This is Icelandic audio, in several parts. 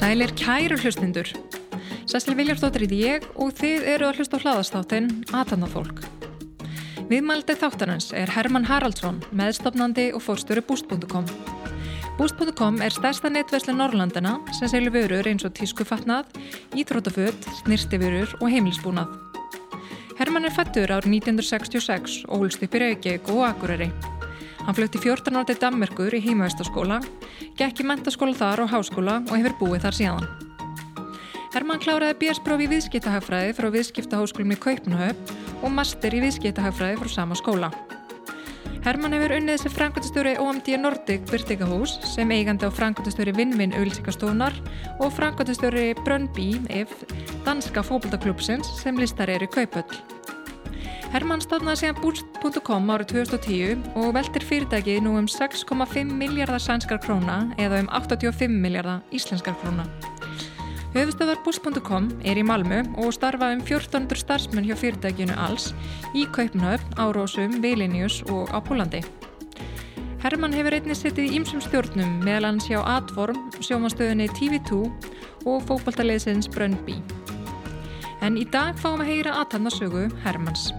Sælir kæru hlustundur. Sessli Viljársdóttir í ég og þið eru að hlusta á hlaðastáttin Atanafólk. Viðmældi þáttarins er Herman Haraldsson, meðstofnandi og fórstjóri Boost.com. Boost.com er stærsta netvæsli Norrlandina sem selju vörur eins og tískufatnað, íþrótaföld, snirtifurur og heimilisbúnað. Herman er fættur árið 1966 og húlst upp í Reykjavík og Akureyri. Hann flutti 14 ára til Dammerkur í heimavæstaskóla, gekk í mentaskóla þar og háskóla og hefur búið þar síðan. Herman kláraði björnsprófi í viðskiptahagfræði frá viðskiptaháskólum í Kaupanhöf og master í viðskiptahagfræði frá sama skóla. Herman hefur unnið sem frangöndastöru OMD Nordic Byrtingahús sem eigandi á frangöndastöru Vinn-Vinn auðvilsingastónar og frangöndastöru Brönnby ef danska fókbaltaklubbsins sem listar er í Kaupöll. Herman stofnaði síðan Boost.com árið 2010 og veltir fyrirtækið nú um 6,5 miljardar sænskar króna eða um 85 miljardar íslenskar króna. Höfustöðar Boost.com er í Malmu og starfa um 1400 starfsmenn hjá fyrirtækinu alls í Kaupnöfn, Árósum, Vilinius og á Pólandi. Herman hefur einnig settið í ýmsum stjórnum meðal hans hjá Adform, sjómanstöðunni TV2 og fókbaltaleðsins Brönnby. En í dag fáum að heyra aðtanna Hermans.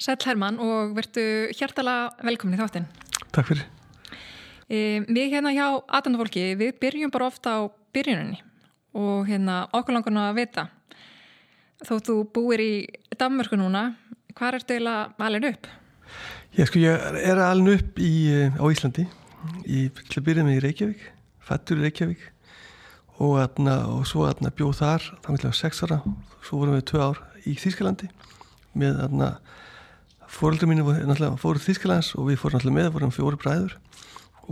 Sæl Herman og verðu hjertala velkomin í þáttinn. Takk fyrir. E, við hérna hjá aðtandafólki, við byrjum bara ofta á byrjuninni og hérna okkur langar nú að vita þó þú búir í Danmörku núna, hvað er þetta alveg upp? Ég sko, ég er alveg upp í, á Íslandi í, að með í Reykjavík fættur í Reykjavík og, atna, og svo atna, bjóð þar var ég sex ára, svo vorum við tvö ár í Þýskalandi með fóröldur mínu fóru Þísklands og við fórum alltaf með, vorum fjóri bræður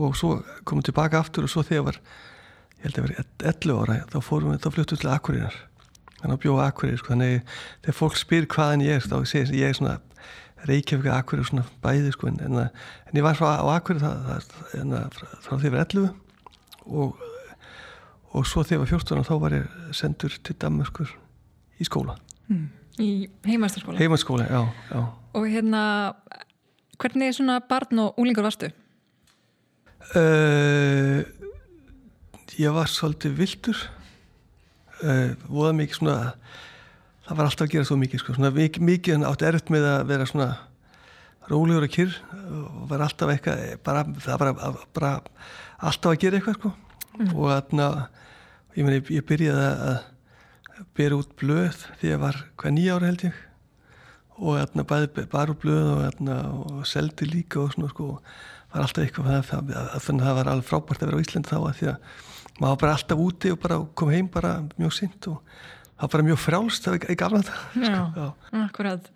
og svo komum við tilbaka aftur og svo þegar var, ég held að það var 11 ára, þá fórum við, þá fljóttum við til Akureyrar þannig að bjóða Akureyri, sko, þannig þegar fólk spyr hvaðan ég er, þá segir ég er svona Reykjavík Akureyri svona bæði, sko, en, en, en ég var svo á Akureyri það, það, frá því að ég var 11 og, og svo þegar var 14 þá var ég sendur til Damaskur í skóla mm. Í heimastaskóla? Heimastaskóla, já, já Og hérna, hvernig er svona barn og úlingur varstu? Uh, ég var svolítið vildur uh, voða mikið svona það var alltaf að gera svo mikið sko, svona mikið, mikið en átti erft með að vera svona rólegur og kyrr og var alltaf eitthvað bara, það var bara, bara alltaf að gera eitthvað sko. Mm. og þarna ég, meni, ég byrjaði að bera út blöð því ég var hvað nýja ára held ég. Og hérna bæði bara úr blöð og, og seldi líka og svona sko var alltaf eitthvað þannig að það var alveg frábært að vera á Íslandi þá að því að maður var bara alltaf úti og bara kom heim bara mjög sýnt og það var bara mjög frjálst það var ekki afnægt Já, sko, akkurat.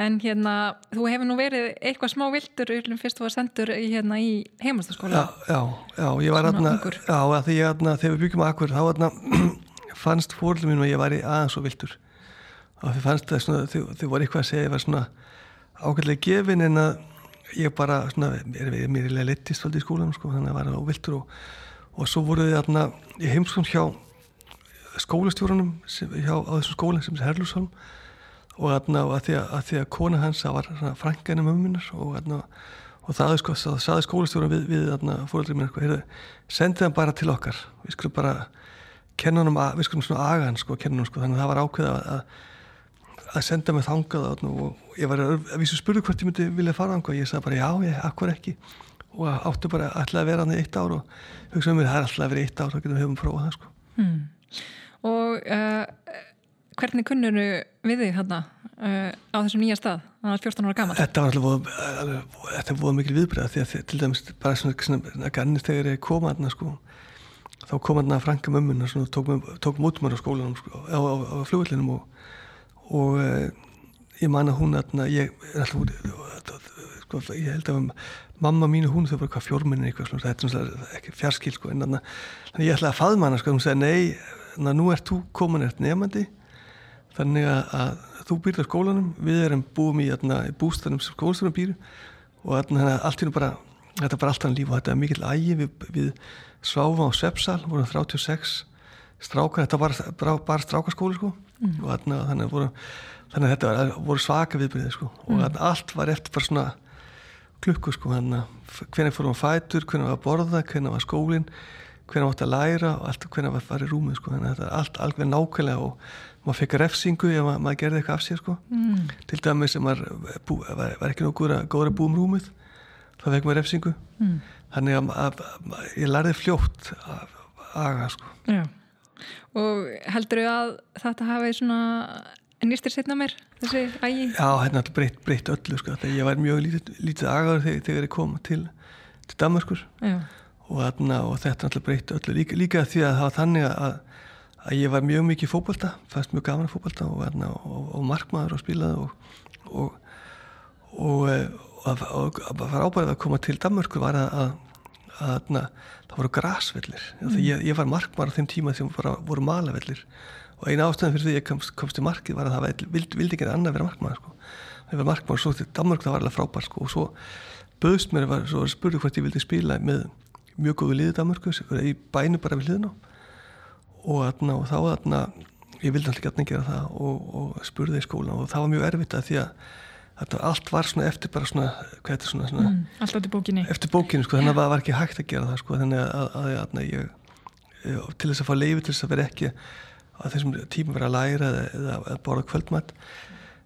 En hérna, þú hefur nú verið eitthvað smá vildur fyrst þú var sendur hérna, í heimastaskóla. Já, já, já, ég var hérna Já, því ég hérna, þegar við byggjum akkur þá hérna fannst fórlum mín og ég var aðeins og vildur og þau fannst það svona, þau, þau voru eitthvað að segja ég var svona ákveðlega gefin en að ég bara svona, er við mér er leittist í skólanum sko, þannig að það var áviltur og, og svo voru þið þarna í heimskon hjá skólastjórunum hjá, á þessum skóla sem er Herlusholm og þarna að því að, að því að kona hans það var frænganum ömmunar og þarna og það sko, saði skólastjórun við, við þarna fóröldri minn sko, sendið hann bara til okkar. Við skulum bara kenna hann um, við skulum svona aga hann sko, hann sko, þannig að það var ákveð að að senda mig þangað og ég var að vísu spurðu hvort ég myndi vilja fara þangað. Og ég sagði bara já, ég, akkur ekki? Og áttu bara alltaf að vera hann í eitt ár og hugsaðum mér, það er alltaf að vera í eitt ár þá getum við höfum prófað það sko. Hmm. Og uh, hvernig kunnur við þig hérna uh, á þessum nýja stað, það var 14 ára gaman Þetta var alltaf, þetta var mikil viðbröð því að til dæmis bara svona, svona gannist þegar ég kom að hérna sko. Þá kom að hérna franga mömmun og tók, tók mútmar á skólanum sko, á, á, á flugullinum og og uh, ég man að hún að ég er alltaf sko, ég held að mamma mínu hún þau var hvað fjórminni eitthvað svona, þetta er ekki fjarskil sko, en þannig ég ætlaði að faðma hana sko, hún segi nei, þannig að nú ert þú komin eftir nefandi þannig að, þú býrði á skólanum við erum búum í, bústanum sem skólastjónum býr og allt hérna bara þetta var alltaf líf og þetta var mikill ægi við, við sváfum á Svepsal vorum 36 strákar þetta var bara, bara strákaskóli sko mm. og þarna, þannig, voru, þannig að þetta var, voru svaka viðbyrðið sko og mm. allt var eftir bara svona klukku sko hvernig fórum við fætur, hvernig var að borða hvernig var skólinn, hvernig átt að læra og allt hvernig var að fara í rúmið sko þannig að þetta er allt alveg nákvæmlega og maður fekk refsingu ef maður, maður gerði eitthvað af sér sko mm. til dæmis sem maður bú, var, var ekki nóg góður að búa um rúmið þá fekk maður refsingu mm. þannig að, að, að ég lærði fljótt að aga sko Já. Og heldur þau að þetta hafi svona nýstir setna mér þessi ægi? Já, hérna breytt, breytt öllu sko þegar ég var mjög lítið, lítið agaður þegar, ég kom til, til Danmarkur og, þarna, og þetta náttúrulega breytt öllu. Líka, líka því að það var þannig að að ég var mjög mikið fókbalta fannst mjög gafan fókbalta og, og, og markmaður og spilaði og og að fara ábærið að koma til Danmörku var að, að, að, að það voru grasvellir mm. ég, ég var markmaður á þeim tíma sem voru, voru malavellir og eina ástæðan fyrir því ég komst, komst til markið var að það vildi, vildi ekki annað vera markmaður sko. það var markmaður og svo til Danmörku það var alveg frábær sko. og svo böðst mér var, svo spurði hvort ég vildi spila með mjög góðu liðið Danmörku í bænu bara við liðin á og, atna, og þá atna, ég vildi alltaf gætna gera það og, og spurði í skóla og það var mjög erfitt að því að þetta, allt var svona eftir bara svona, hvað er þetta svona, svona mm, allt eftir bókinni eftir bókinni sko, þannig að það var ekki hægt að gera það sko, þannig að, að, að ég, til þess að fá leiði til þess að vera ekki að þessum tíma vera að læra eða, eða að borða kvöldmatt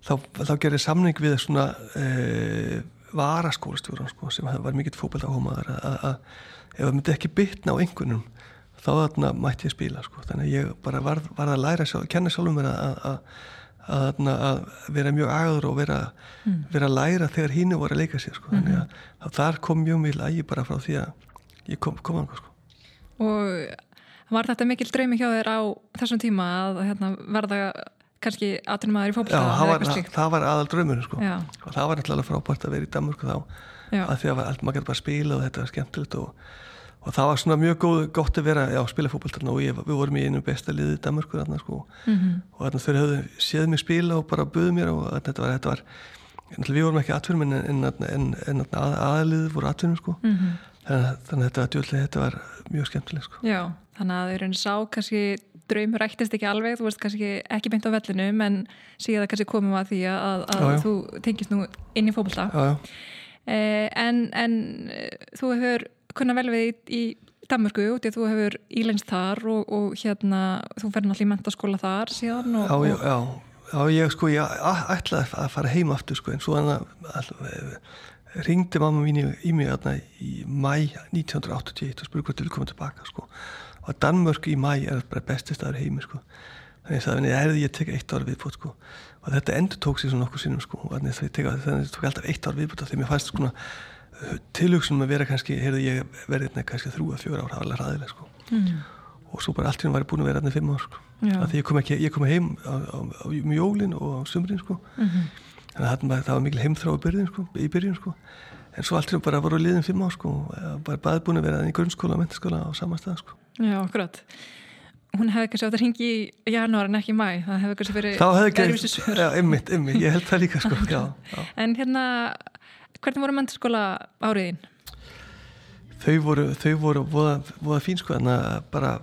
þá, þá gerir samning við svona e, varaskólastjóran sko, sem var mikill fókbalt áhumaður að, að ef það myndi ekki bytna á einhvernum þá þarna mætti ég spila sko. þannig að ég bara var, var að læra kenna sjálfum mér að, að, að vera mjög agaður og vera, mm. vera að læra þegar hínu voru að leika sér sko. þannig að, mm-hmm. að þar kom mjög mjög lægi bara frá því að ég kom, kom anga sko. Og var þetta mikil draumi hjá þér á þessum tíma að hérna, verða kannski aðtunum aður í? Já, það það, það var aðal draumur sko. og það var alltaf frábært að vera í Danmörku þá að því að allt maður gæti bara spila og þetta var skemmtilegt og og það var svona mjög góð, gott að vera að spila fólkvöldarna og ég, við vorum í einu besta liði í Danmarkur þarna sko mm -hmm. og þarna þau höfðu séð mig spila og bara buðið mér og þetta var, þetta var við vorum ekki atvinnum en, en, en, en að, aðliðið voru atvinnum sko mm -hmm. þannig, þannig að þetta, djúlega, þetta var mjög skemmtileg sko Já, þannig að þau eru einn sá kannski draumur rættist ekki alveg, þú veist kannski ekki beint á vellinu, menn síðan kannski komum að því að, að já, já. þú tengist nú inn í fólkvölda eh, en, en þú hefur kunna vel við í, í Danmörku að þú hefur ílænst þar og, og hérna þú fer náttúrulega í mentaskóla þar síðan og, Já, já, já, já ég sko ég ætlaði að fara heim aftur sko en svo þannig ringdi mamma mín í, mig aðna í mæ 1981 og spurði hvort þú vil koma tilbaka sko. Og Danmörk í mæ er bara bestistæður heimi sko. Þannig að það er því að ég tek eitt ár viðbútt sko. Og þetta endur tók sér svona okkur sínum sko. Og þannig að það tók alltaf eitt ár viðbútt því mér fannst sko tilhugsunum að vera kannski, heyrðu ég verið hérna kannski þrjú að fjóra ár, það var alveg ræðileg sko. mm. og svo bara allt hérna var ég búin að vera hérna fimm ár sko. því ég kom, ekki, ég kom heim á mjólin og á sumrin sko. mm -hmm. þannig að það, það var mikil heimþrá í byrjun, sko, í byrjun sko. en svo allt hérna bara voru liðin fimm ár sko. bara bæði búin að vera hérna í grunnskóla og mentaskóla á sama stað sko. Já, akkurat hún hefði kannski átt að ringi í janúar en ekki í mæ það hefði kannski verið þá hefði ekki, já, ymmit, ymmit, ég held það líka sko já, já. en hérna Hvernig voru mentaskóla áriðin? Þau voru, þau voru voða, voða fín sko en bara,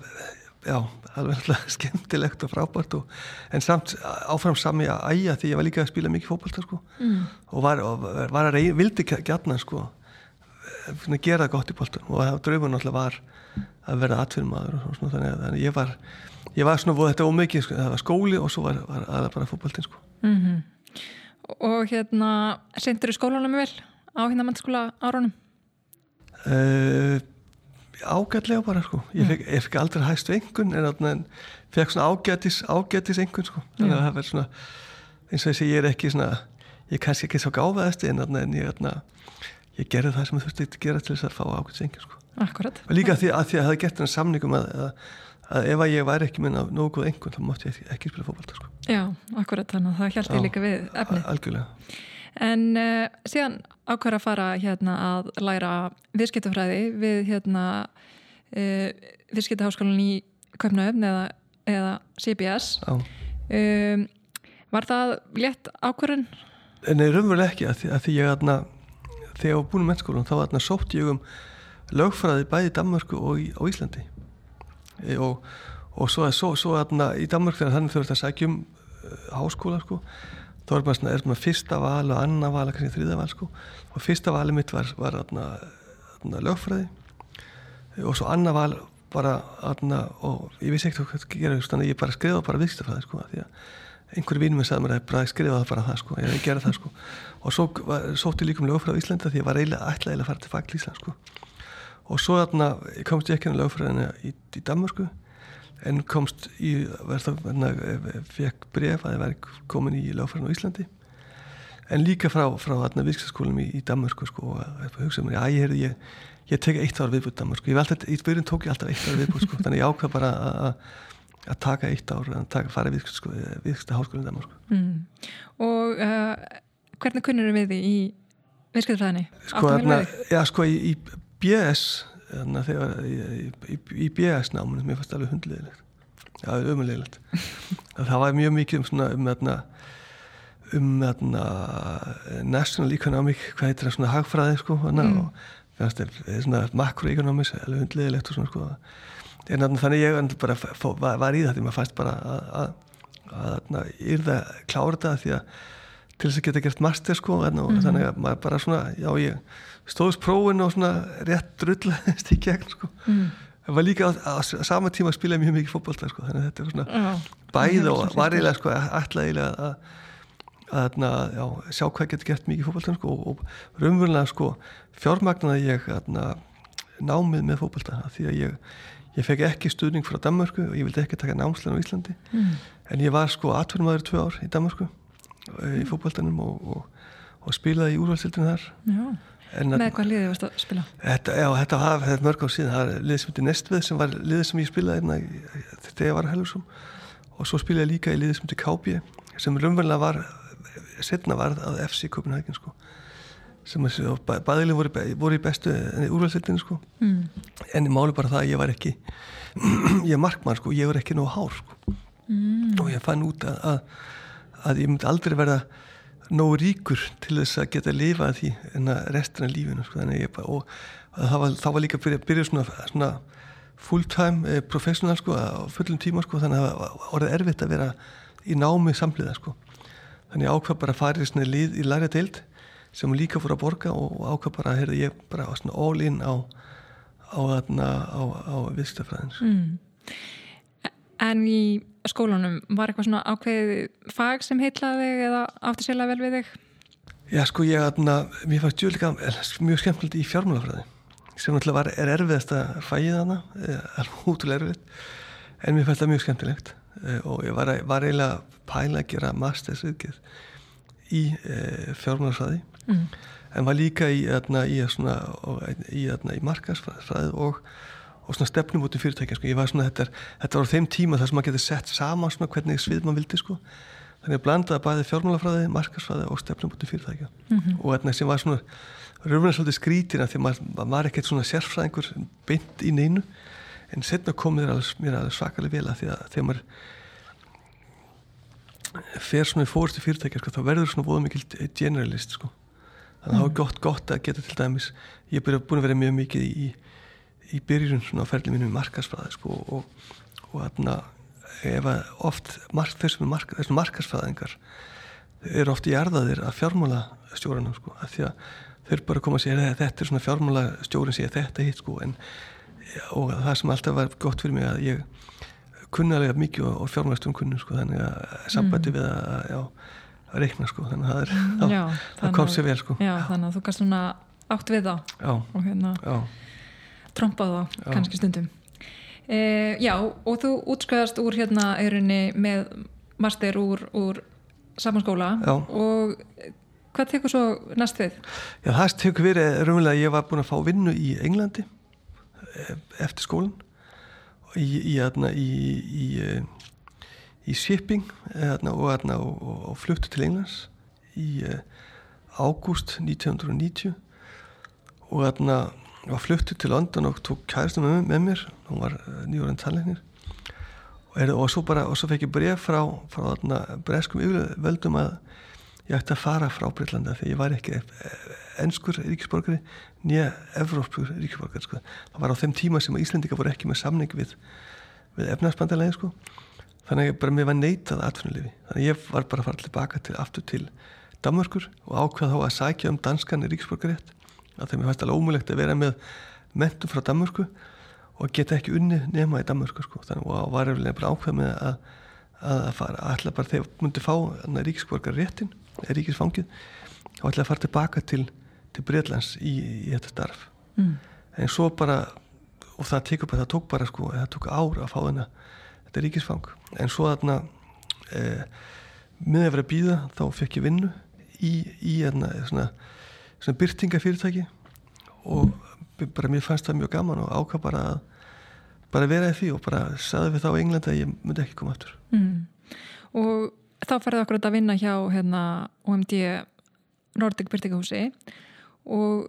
já, alveg skemmtilegt og frábært og, en samt áfram sami að æja því ég var líka að spila mikið fókbalta sko mm. og var, og var að reyna, vildi gætna sko gera það gott í bóltan og draumun alltaf var að vera atvinnmaður og svona þannig að ég var ég var svona, þetta var mikið sko, það var skóli og svo var, var aðað bara fókbaltin sko mm -hmm. Og hérna, sendur þú skólanum vel? Á hérna mennskóla árunum? Uh, ágætlega bara sko. Ég fekk, ég fekk aldrei hægst vengun en, fekk svona ágætis ágætis vengun sko. Þannig að það verður svona eins og þess að ég er ekki svona ég er kannski ekki svo gáfaðast en, en ég, ég gerði það sem ég þurfti að gera til þess að fá ágætis vengun sko. Akkurat. Og líka því að, því að það hefði gett þennan samningum að, að, að ef að ég væri ekki með nógu góð engun þá mátti ég ekki spila fólkválta sko. Já, akkurat þannig að það held ég líka við efni Algjörlega En uh, síðan ákvæður að fara hérna að læra viðskiptafræði við hérna uh, viðskiptaháskólan í Kaupnaöfn eða, eða CBS. Um, var það létt ákvæðun? Nei, raunveruleg ekki að því, að því ég aðna þegar ég var búin í mennskólan þá var sótt ég um lögfræði bæði í Danmörku og í, á Íslandi e, og, og svo, svo, svo atna, í Danmörku þegar þannig þurfti að sækja um uh, háskóla sko, þá er maður, er maður fyrsta val og annar val, kannski þriða val sko, og fyrsta vali mitt var, var atna, atna, lögfræði. Og svo annar val bara og ég vissi ekkert hvað gera þannig að ég bara skrifa bara viðskiptafræði sko, því að einhverju vínum minn sagði mér að bara skrifa það bara það sko, ég hef gerað það sko. Og svo var, sótti líka um lögfræð á Íslanda því ég var eiginlega ætlaðilega að fara til fagl Ísland sko. Og svo komst ég ekki inn á lögfræðina í, í Danmarku en komst í verða, fekk bref að ég væri komin í lögfræðina á Íslandi en líka frá, frá þarna viðskiptaskólum í, í Danmarku sko og hugsaði mér, að ég heyrði ég, ég tek eitt ár viðbútt veldi þetta, í byrjun tók ég alltaf eitt ár viðbútt sko, þannig ég ákvað bara að taka eitt ár að taka, fara við sko, viðskipta háskólinn Danmark mm. Og uh, hvernig kunnur við því í viðskiptafræðinni? Sko, ja, sko í, í BS þarna, þegar, í, í, í BS námunum mér fannst alveg hundlegilegt já, umulegilegt það var mjög mikið um svona um þarna um þarna national economic, hvað heitir það svona hagfræði sko hana, mm. og fannst það svona makroekonomics alveg hundlegilegt og svona sko. En þannig ég bara var, var í þetta maður fannst bara að að yrða klára þetta því að til þess að geta gert master sko og mm. þannig að maður bara svona já ég stóðs prófin og svona rétt drullast í gegn sko mm. það var líka á, á, sama tíma að spila mjög mikið fókbalta sko þannig að þetta er svona já, bæð og var eiginlega sko ætlaðilega að, að, að já, sjá hvað getur gert mikið fókbalta sko og, og raunverulega sko fjármagnaði ég að, námið með fókbalta því að ég Ég fekk ekki stuðning frá Danmarku og ég vildi ekki taka námslega á Íslandi mm. en ég var sko atvinnumæður tvö ár í Danmarku mm. í fókbaltanum og, og, og spilaði í úrvaldsildinu þar en Með hvað liðið varst að spila? Þetta, já, þetta var mörg á síðan, það er liðið sem heitir Nestvið sem var liðið sem ég spilaði einna, þegar ég var að Helgursum og svo spilaði ég líka í liðið sem heitir KB sem raunverulega var setna var að FC Copenhagen sko sem bæðileg voru, voru í bestu úrvalsildinu sko mm. en ég máli bara það að ég var ekki ég er markmann sko, ég var ekki nóg hár sko mm. og ég fann út að, að, að ég myndi aldrei verða nóg ríkur til þess að geta að lifa því en að restina lífinu sko bara, og það var, var líka að byrja, byrja svona, svona full time eh, professional sko á fullum tíma sko þannig að það var orðið erfitt að vera í námi samliða sko þannig ákvað bara að í svona lið í læra deild sem líka fór að borga og ákvað bara að ég bara svona all in á á, á, á viðstafræðins mm. En í skólanum var eitthvað svona ákveðið fag sem heitlaði eða átti sérlega vel við þig? Já sko ég aðna, mér fannst djúlega mjög skemmtilegt í fjármálafræði sem náttúrulega var, er erfiðast að fæði þarna alveg útrúlega erfiðt en mér fannst það mjög skemmtilegt eh, og ég var, var eiginlega pæla að gera mastersviðgerð í e, fjármálafræði mm. en var líka í, ætna, í, svona, í, ætna, í markasfræð og, og svona stefnum út í fyrirtækja sko. svona, þetta, er, þetta var á þeim tíma þar sem maður getur sett saman svona, hvernig svið maður vildi sko. þannig að blandaði bæði fjármálafræði, markasfræði og stefnum út í fyrirtækja mm -hmm. og ætna, sem var svona röfnir svolítið skrítina því maður var ekkert svona sérfræðingur beint í neinu en setna komið mér alveg svakalega vel að því að þegar maður fer svona í fórstu fyrirtækja sko, þá verður svona bóða mikil generalist sko þannig að það var gott, gott að geta til dæmis ég er búin að vera mjög mikið í, í byrjun svona ferli mínu markasfræði sko, og, og þarna ef að oft mark, þessum mark, markasfræðingar eru oft í erðaðir að fjármála stjórnum sko, að því að eru bara að koma að segja þetta er svona fjármála stjórn segja þetta hitt sko en, og það sem alltaf var gott fyrir mig að ég kunnalega mikið og fjármála stjórn kunnum sko þannig að sambandi mm. við að já að reikna sko þannig að það, er, mm, já, það kom sér vel sko. Já, þannig að þú kannst svona átt við já, og hérna trompað það kannski stundum. E, já og þú útskæðast úr hérna eirinni með master úr, úr samanskóla og hvað tekur svo næst við? Já það tekur verið raunverulega að ég var búin að fá vinnu í Englandi e, eftir skólan í, í, í, í í shipping hérna, og, og, og fluttu til Englands í ágúst 1990 og hérna var fluttu til London og tók kæristum með, með mér hún var uh, nýjórið tannleiknir og, og svo bara, og svo fekk ég bref frá, frá breskum yfirvöldum að ég ætti að fara frá Breitlanda þegar ég var ekki ennskur ríkisborgari nýja evrópskur ríkisborgari sko. það var á þeim tíma sem Íslendika voru ekki með samning við, við efnarsbandalegi sko. þannig að ég bara mér var neitað atvinnulefi þannig að ég var bara að fara tilbaka til, aftur til Danmörkur og ákvað þá að sækja um danskan ríkisborgarétt að þeim er fæst alveg ómulegt að vera með mentum frá Danmörku og geta ekki unni nema í Danmörku sko. þannig að var ég bara ákvað með að að fara, alltaf bara þegar myndi fá ríkisborgar réttin, ríkisfangið þá ætlaði að fara tilbaka til, til Breitlands í, í þetta starf mm. en svo bara og það, tekur, það tók bara sko, það tók ár að fá þennan þetta ríkisfang en svo þarna e, með að vera að býða þá fekk ég vinnu í, í þarna, svona, svona byrtingafyrirtæki og bara mér fannst það mjög gaman og ákvað bara að bara vera í því og bara saði við þá í Englanda að ég myndi ekki koma aftur mm. Og þá færði okkur að vinna hjá hérna, OMD Nordic Byrtingahúsi og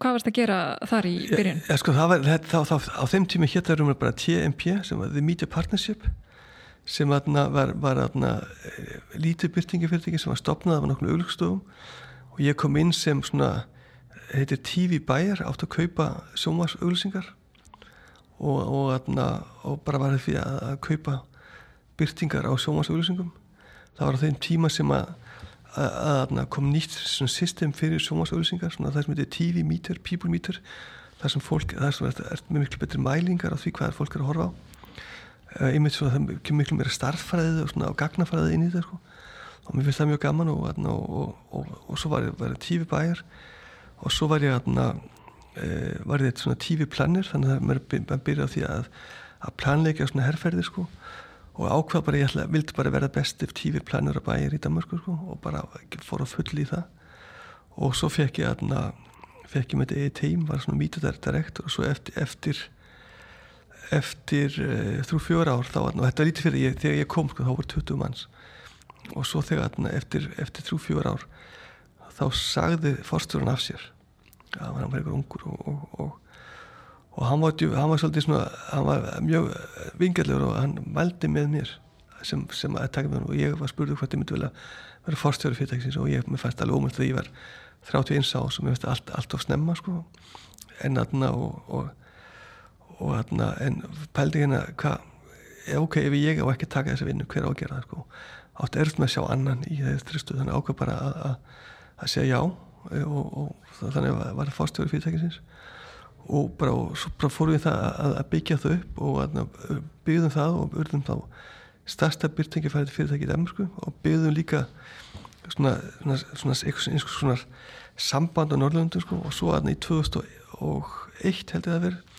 hvað varst að gera þar í byrjun? Ja, sko, var, það, þá, þá, á þeim tími hétta erum við bara TMP sem var The Media Partnership sem var, var atna, eh, lítið byrtingafyrtingi sem var stopnað af nokkur auglugstofum og ég kom inn sem svona heitir TV Bayer átt að kaupa sjómasauglýsingar og, og, og bara var því að, að kaupa byrtingar á sjómasauglýsingum það var á þeim tíma sem að að kom nýtt system fyrir sjómasauðlýsingar það sem heitir TV meter, people meter það sem fólk, það sem er, er með miklu betri mælingar á því hvað er fólk er að horfa á. Uh, einmitt svo að það kemur miklu meira starffræðið og svona á gagnafræðið inn í þetta sko. Og mér finnst það mjög gaman og, og, og, og svo var ég TV bæjar og svo var ég uh, var ég svona TV planner þannig að maður byrja á því að að planleika svona herrferðir sko. Og ákvað bara ég ætla, vildi bara verða best ef tífi planur að bæja í Danmarku sko, og bara fór að full í það. Og svo fekk ég aðna fekk ég með þetta e-team, var svona mítadarektor og svo eftir eftir, eftir uh, þrjú fjóra ár þá aðna, og þetta var lítið fyrir ég, þegar ég kom sko, þá voru 20 manns og svo þegar eftir, eftir þrjú fjóra ár þá sagði fórstjóran af sér að hann var einhver ungur og, og, og og hann var, hann var svolítið svona hann var mjög vingalur og hann mældi með mér sem, sem að taka með hann og ég var spurður hvort ég myndi vel að vera fórstjóri fyrirtækisins og ég fannst alveg ómöld þegar ég var 31 ás og mér finnst allt, allt á snemma sko. En aðna og, aðna en pældi hérna hvað ok, ef ég á ekki taka þessi vinnu hver á að gera það sko átt erft með að sjá annan í þessi tristu þannig ákvað bara að, að segja já og, og þannig var það fórstjóri fyrirtækisins. Og bara, og bara fórum við það að, að byggja það upp og að, byggðum það og urðum þá starsta byrtingafæri fyrirtækið í Danmarku og byggðum líka svona, svona, svona, svona, samband á Norrlundum sko, og svo aðna í 2001 held ég að vera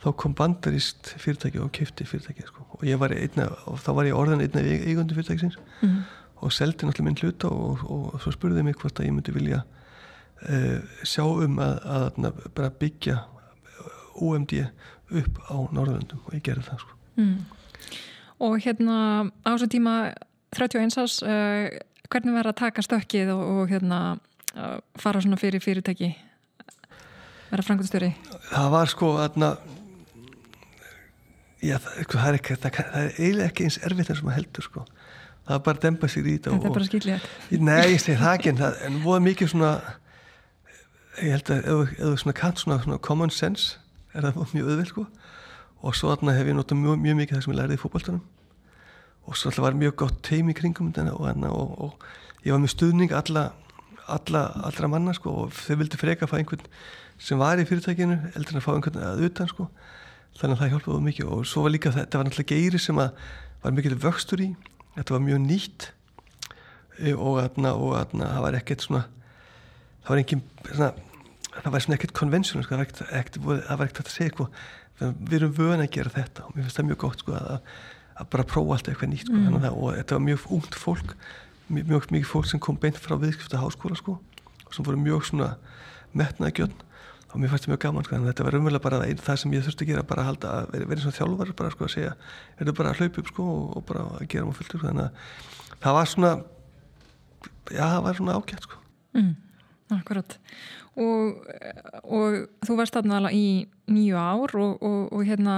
þá kom bandarist fyrirtæki og kefti fyrirtæki sko. og einna og þá var ég orðan einna eigundu fyrirtækisins mm -hmm. og seldi náttúrulega minn hluta og, og, og svo spurði mig hvort að ég myndi vilja uh, sjá um að, að, að bara byggja OMD upp á Norðurlöndum og ég gerði það sko. Mm. Og hérna á þessu tíma 31 ás uh, hvernig verður að taka stökkið og, og hérna uh, fara svona fyrir fyrirtæki verða frangundstjóri? Það var sko aðna Já, það, sko, það, er ekki, það, það er eiginlega ekki eins erfitt en sem að heldur sko. það er bara að dempa sér í þetta Þetta er bara skilja Nei, ég segi það ekki en það en voða mikið svona ég held að ef þú svona kannt svona, svona common sense er það mjög öðvill sko. Og svo þarna hef ég notað mjög, mjög mikið það sem ég læriði í fókbaltunum og svo alltaf var mjög gott teim í kringum og, og, og ég var með stuðning alla, alla, allra manna sko og þau vildi freka að fá einhvern sem var í fyrirtækinu eldur en að fá einhvern að utan sko þannig að það hjálpaði mikið. Og svo var líka þetta var náttúrulega geiri sem að var mikið vöxtur í. Þetta var mjög nýtt. E, og það var ekkert svona það var engin svona það var svona ekkert konvensjón sko, það var ekkert að segja sko, við erum vöna að gera þetta og mér finnst það mjög gott sko, að, að bara prófa alltaf eitthvað nýtt sko, mm. að, og þetta var mjög ungt fólk mjög, mikið fólk sem kom beint frá viðskipta háskóla sko, og sem voru mjög svona metnaði gjörn og mér fannst það mjög gaman þannig að þetta var umverulega bara einn það sem ég þurfti að gera bara að halda að vera, vera svona þjálfar bara að segja, er þetta bara að hlaupa upp og, og bara að gera mjög fullt þannig að það var svona já það var svona ágætt mm. Akkurat. Og, og þú varst þarna í nýju ár og, og, og hérna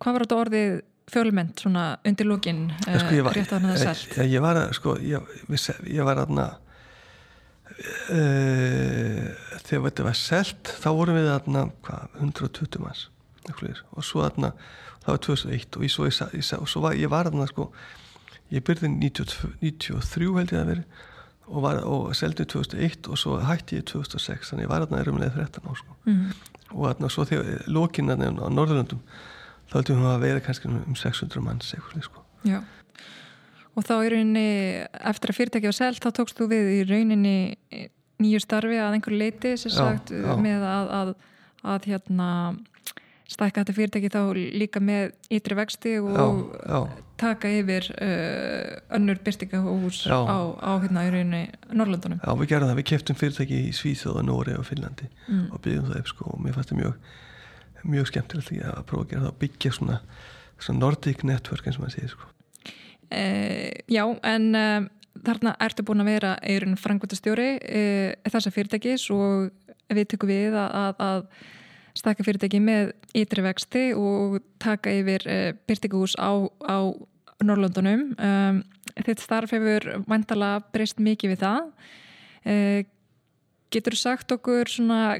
hvað var þetta orðið fjölmynd svona undir lókin uh, sko, rétt að hann það selt? ég, ég var að sko ég, ég var að uh, þegar þetta var selt þá vorum við aðna 120 manns og svo aðna það var 2001 og, svo, ég, svo var ég var aðna sko ég byrði 93 held ég að veri og, og seldi 2001 og svo hætti ég 2006 þannig ég var aðna erumlega 13 á sko. Mm. og aðna svo þegar lókinn aðna á Norðurlandum þá heldum við að vera kannski um 600 manns eitthvað sko. Já Og þá í rauninni, eftir að fyrirtæki var selt, þá tókst þú við í rauninni nýju starfi að einhverju leiti sem sagt já, já. með að, að, að hérna, stækka þetta fyrirtæki þá líka með ytri vexti og já, taka yfir uh, önnur byrtingahús á, á hérna í rauninni Norrlandunum. Já, við gerum það. Við keftum fyrirtæki í Svíþjóða, Nóri og Finnlandi mm. og byggjum það upp sko og mér fannst það mjög, mjög skemmtilegt að prófa að gera það og byggja svona, svona Nordic Network eins og maður segir sko. Uh, já, en uh, þarna ertu búin að vera eirun frangvöldastjóri uh, þessa fyrirtækis og við tökum við að, að, stakka fyrirtæki með ytri vexti og taka yfir byrtingús á, á Norrlundunum. Um, þitt starf hefur vantala breyst mikið við það. Getur sagt okkur svona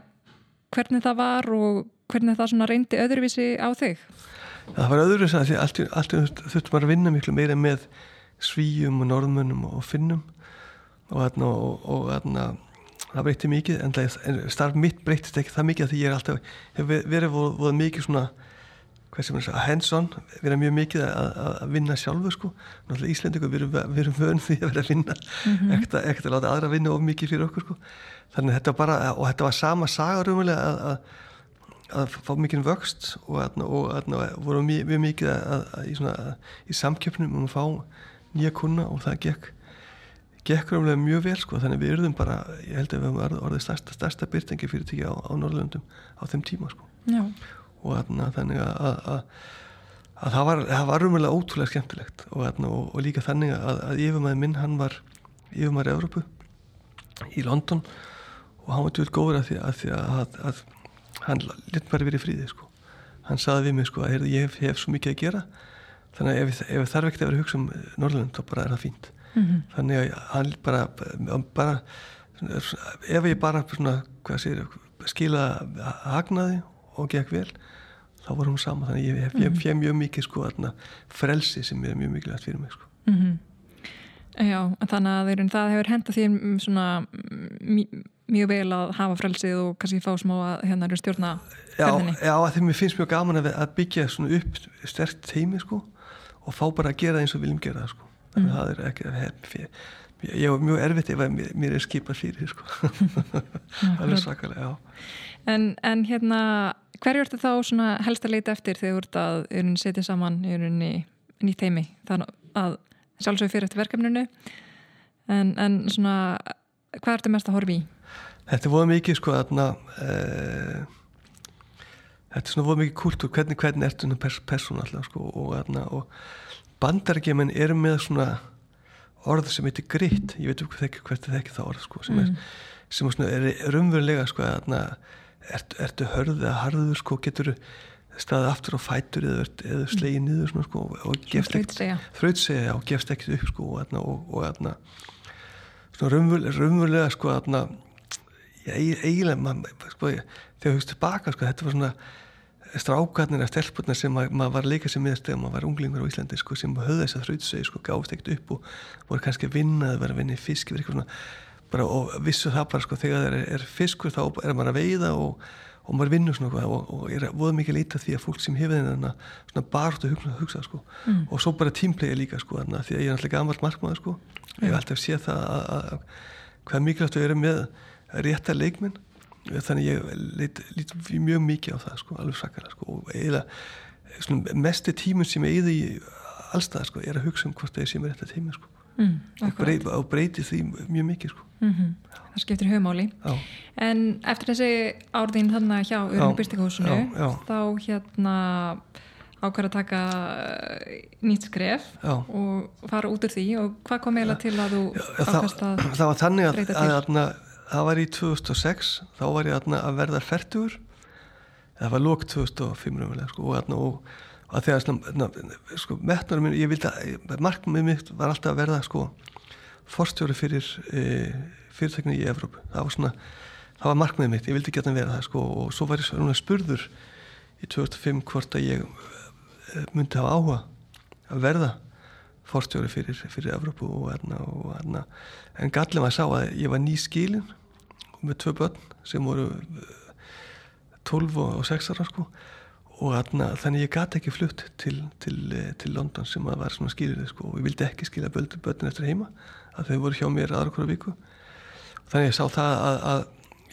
hvernig það var og hvernig það reyndi öðruvísi á þig? Það var öðru þess að allt, allt þurftum að vinna miklu meira með svíjum og norðmönnum og finnum. Og þarna og, og þarna það breytti mikið en, en starf mitt breytist ekki það mikið að því ég er alltaf hef verið voð, voð mikið svona hands-on, verið mjög mikið að, að vinna sjálfu sko. Náttúrulega Íslandingu, við erum, vi erum vönd því að vera að vinna. Mm -hmm. ekkert, ekkert að láta aðra vinna of mikið fyrir okkur sko. Þannig að þetta var bara, og þetta var sama saga rumulega að, að að fá mikið vöxt og, og, og voru mjög, mikið að, að, í, svona, í samkjöfnum um að fá nýja kuna og það gekk gekk rámlega mjög vel sko. Þannig við erum bara, ég held að við hefum orðið stærsta, stærsta byrtingi fyrir tíki á, á Norrlöndum á þeim tíma sko. Já. og atna, þannig að, að að það var, var rúmulega ótrúlega skemmtilegt. Og, og, og líka þannig að, að yfirmæði minn, hann var yfirmæri Európu í London. Og hann var tjóðið góður að því að, að, að hann lit bara verið fríði sko. hann saði við mig sko að ég hef, hef svo mikið að gera þannig að ef, ef þarf ekkert að vera hugsa um Norrlund þá bara er það fínt mm -hmm. þannig að hann bara, bara ef ég bara svona, sér, skila hagnaði og gekk vel þá vorum við saman þannig að ég hef mm -hmm. mjög mikið sko aðna, frelsi sem er mjög mikilvægt fyrir mig sko mm -hmm. Já, þannig að það hefur henda því svona mjög vel að hafa frelsið og kannski fá smá að hérna eru stjórna ferðinni. Já, já því mér finnst mjög gaman að, að byggja svona upp sterkt teimi sko og fá bara að gera eins og viljum gera sko. þannig að mm. það er ekki hef, ég, ég er mjög erfitt ef mér, mér er skipað fyrir sko það er svakalega, já En, en hérna, hverju ertu þá svona helst að leita eftir þegar þú ert að setja saman í nýtt teimi þannig að sjálfsögur fyrir eftir verkefninu en, en svona hvað ertu mest að horfa í? Þetta er voða mikið sko aðna e, þetta er svona voða mikið kultúr hvernig, hvernig ertu svona pers, persón alltaf sko og, aðna, og bandarækjumenn eru með svona orð sem heitir gritt, ég veit ekki hvert það ekki það orð sko sem mm. er, sem er, er umverulega sko aðna ertu, ertu hörðið að harður sko getur staðið aftur á fætur eða, eða slegið niður svona sko og gefst ekkert þrautsegja og gefst ekkert upp sko og aðna svona raunverulega sko aðna eiginlega sko, þegar höfst tilbaka sko, þetta var svona strákarnir eða stelpurnar sem maður, maður var að leika sem miðast þegar maður var unglingur á Íslandi sko, sem höfði þess að þrautsegi sko, gáðist ekkert upp og voru kannski að vinna eða vera að vinna í fisk svona, bara, og vissu það bara sko, þegar það er, er fiskur þá er maður að veiða og, og maður vinnur svona og, og er voða mikið að leita því að fólk sem hefur þennan svona barðu hugsa, hugsa sko. mm. og svo bara tímplegi líka sko, þarna, því að ég er alltaf gammal markmaður sko. ég hef alltaf séð það að, að, að hvað mikilvægt að vera með rétta leikminn þannig ég lít, lít mjög mikið á það sko, alveg sakara sko, og eiginlega mestu tímun sem ég eða í allstað sko, er að hugsa um hvort það er sem er rétt að teima mm, og, breyt, og breyti því mjög mikið sko. mm -hmm. það skiptir höfumáli en eftir þessi árðin þannig hjá Urum Byrstikósunu þá hérna ákvæða að taka eh, nýtt skref Já. og fara út úr því. Og hvað kom eiginlega til að þú ákvæmst að það var þannig að, að, að það var í 2006 þá var ég að verða færtugur það var lók 2005 sko, og, og, og þegar svona, sko, metnarum minn, ég vildi að markmið mitt var alltaf að verða sko forstjóri fyrir e, fyrirtækinu í Evrópu. Það var svona, það var markmið mitt ég vildi geta vera það sko og svo var ég svona spurður í 2005 hvort að ég e, myndi hafa áhuga að verða forstjóri fyrir, fyrir Evrópu og og erna en var að sá að ég var ný skilin með tvö börn sem voru 12 og 6 ára sko. Og atna, þannig ég gæti ekki flutt til, til, til London sem að var svona skýrið sko, og ég vildi ekki skilja börnin eftir heima að þau voru hjá mér aðra hverju viku. Þannig ég sá það að, að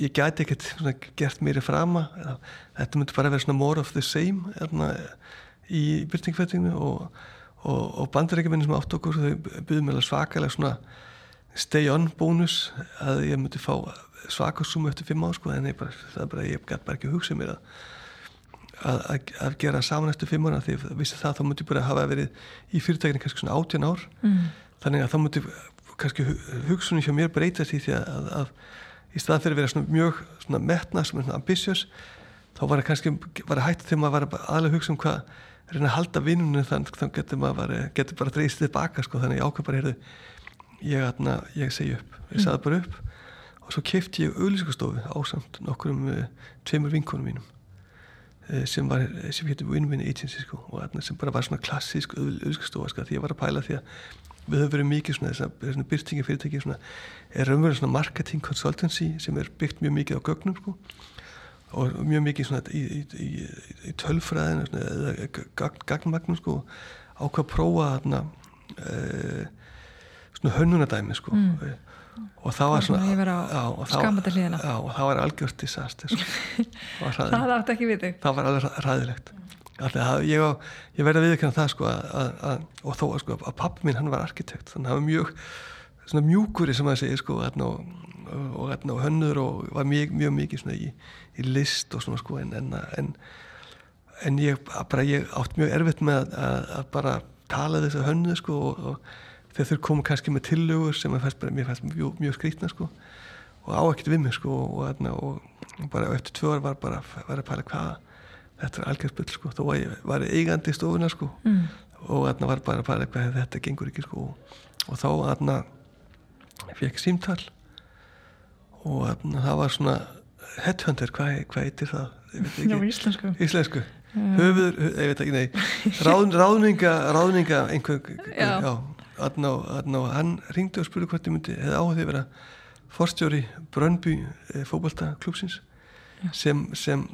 ég gæti ekkert gert mér í frama þetta myndi bara vera svona more of the same atna, í byrtingfættinginu og, og, og bandarækjuminni sem átt okkur þau byggði mér svakalega svona stay on bónus að ég myndi fá svakarsum eftir fimm á sko, en bara, það er bara, ég gæti bara ekki hugsað mér að að, að, að gera saman eftir fimm ára því að vissi það þá múti bara hafa verið í fyrirtækinu kannski svona átjan ár. Mm. þannig að þá múti kannski hugsunni hjá mér breytast í því að, að í stað fyrir að vera svona mjög svona metna, svona ambitious þá var það kannski, var það hægt þegar maður var aðlega hugsa um hvað reyna að halda vinnunum þannig þá getur maður getur bara dreist tilbaka sko þannig ég ákveð bara heyrðu ég, ég segi upp, ég saði bara upp og svo kefti ég auðlískastofu ásamt nokkur um uh, tveimur vinkonum mínum Eh, sem var, sem hétti Win-Win Agency sko, og sem bara var svona klassísk auðvitaðstofa sko, því ég var að pæla því að við höfum verið mikið svona, svona, svona byrtingi fyrirtæki svona, er raunverðin svona marketing consultancy sem er byggt mjög mikið á gögnum sko, og mjög mikið svona í, í, í, í tölfræðinu eða gagnmagnum sko, ákvað að prófa þarna e, svona hönnunadæmi sko mm og það var svona já, og, það, og það var algjört disaster sko. það átti ekki við þig. Það var alveg ræðilegt að, ég, ég verði að viðkvæmna það sko, að, að, og þó sko, að pappi mín hann var arkitekt þannig að hann var mjög mjúkuri sem að segja sko, og, og, og hönnur og var mjög, mjög mikið í, í list og svona sko, en, en, en, en ég, bara, ég átt mjög erfitt með að bara tala þessu hönnu sko, og þegar þau komu kannski með tillögur sem fannst bara, mér fannst mjög, mjög skrítna sko. Og á ekkert við mig sko og, og, og bara eftir tvö ár var bara var að pæla hvaða þetta er algjörðsbyll sko. Þó var ég var eigandi í stofuna sko. Mm. og þarna var bara að pæla hvað þetta gengur ekki sko. Og þá þarna fekk símtall og þarna það var svona headhunter, hvað, hvað heitir það? Já, íslensku. Íslensku. Höfður, ég veit ekki, nei. Ráð, ráðninga, ráðninga einhver, já, já og hann ringdi og spurði hvort ég myndi hefði áhuga því að vera forstjóri Brönnby eh, fókbaltaklúpsins sem, sem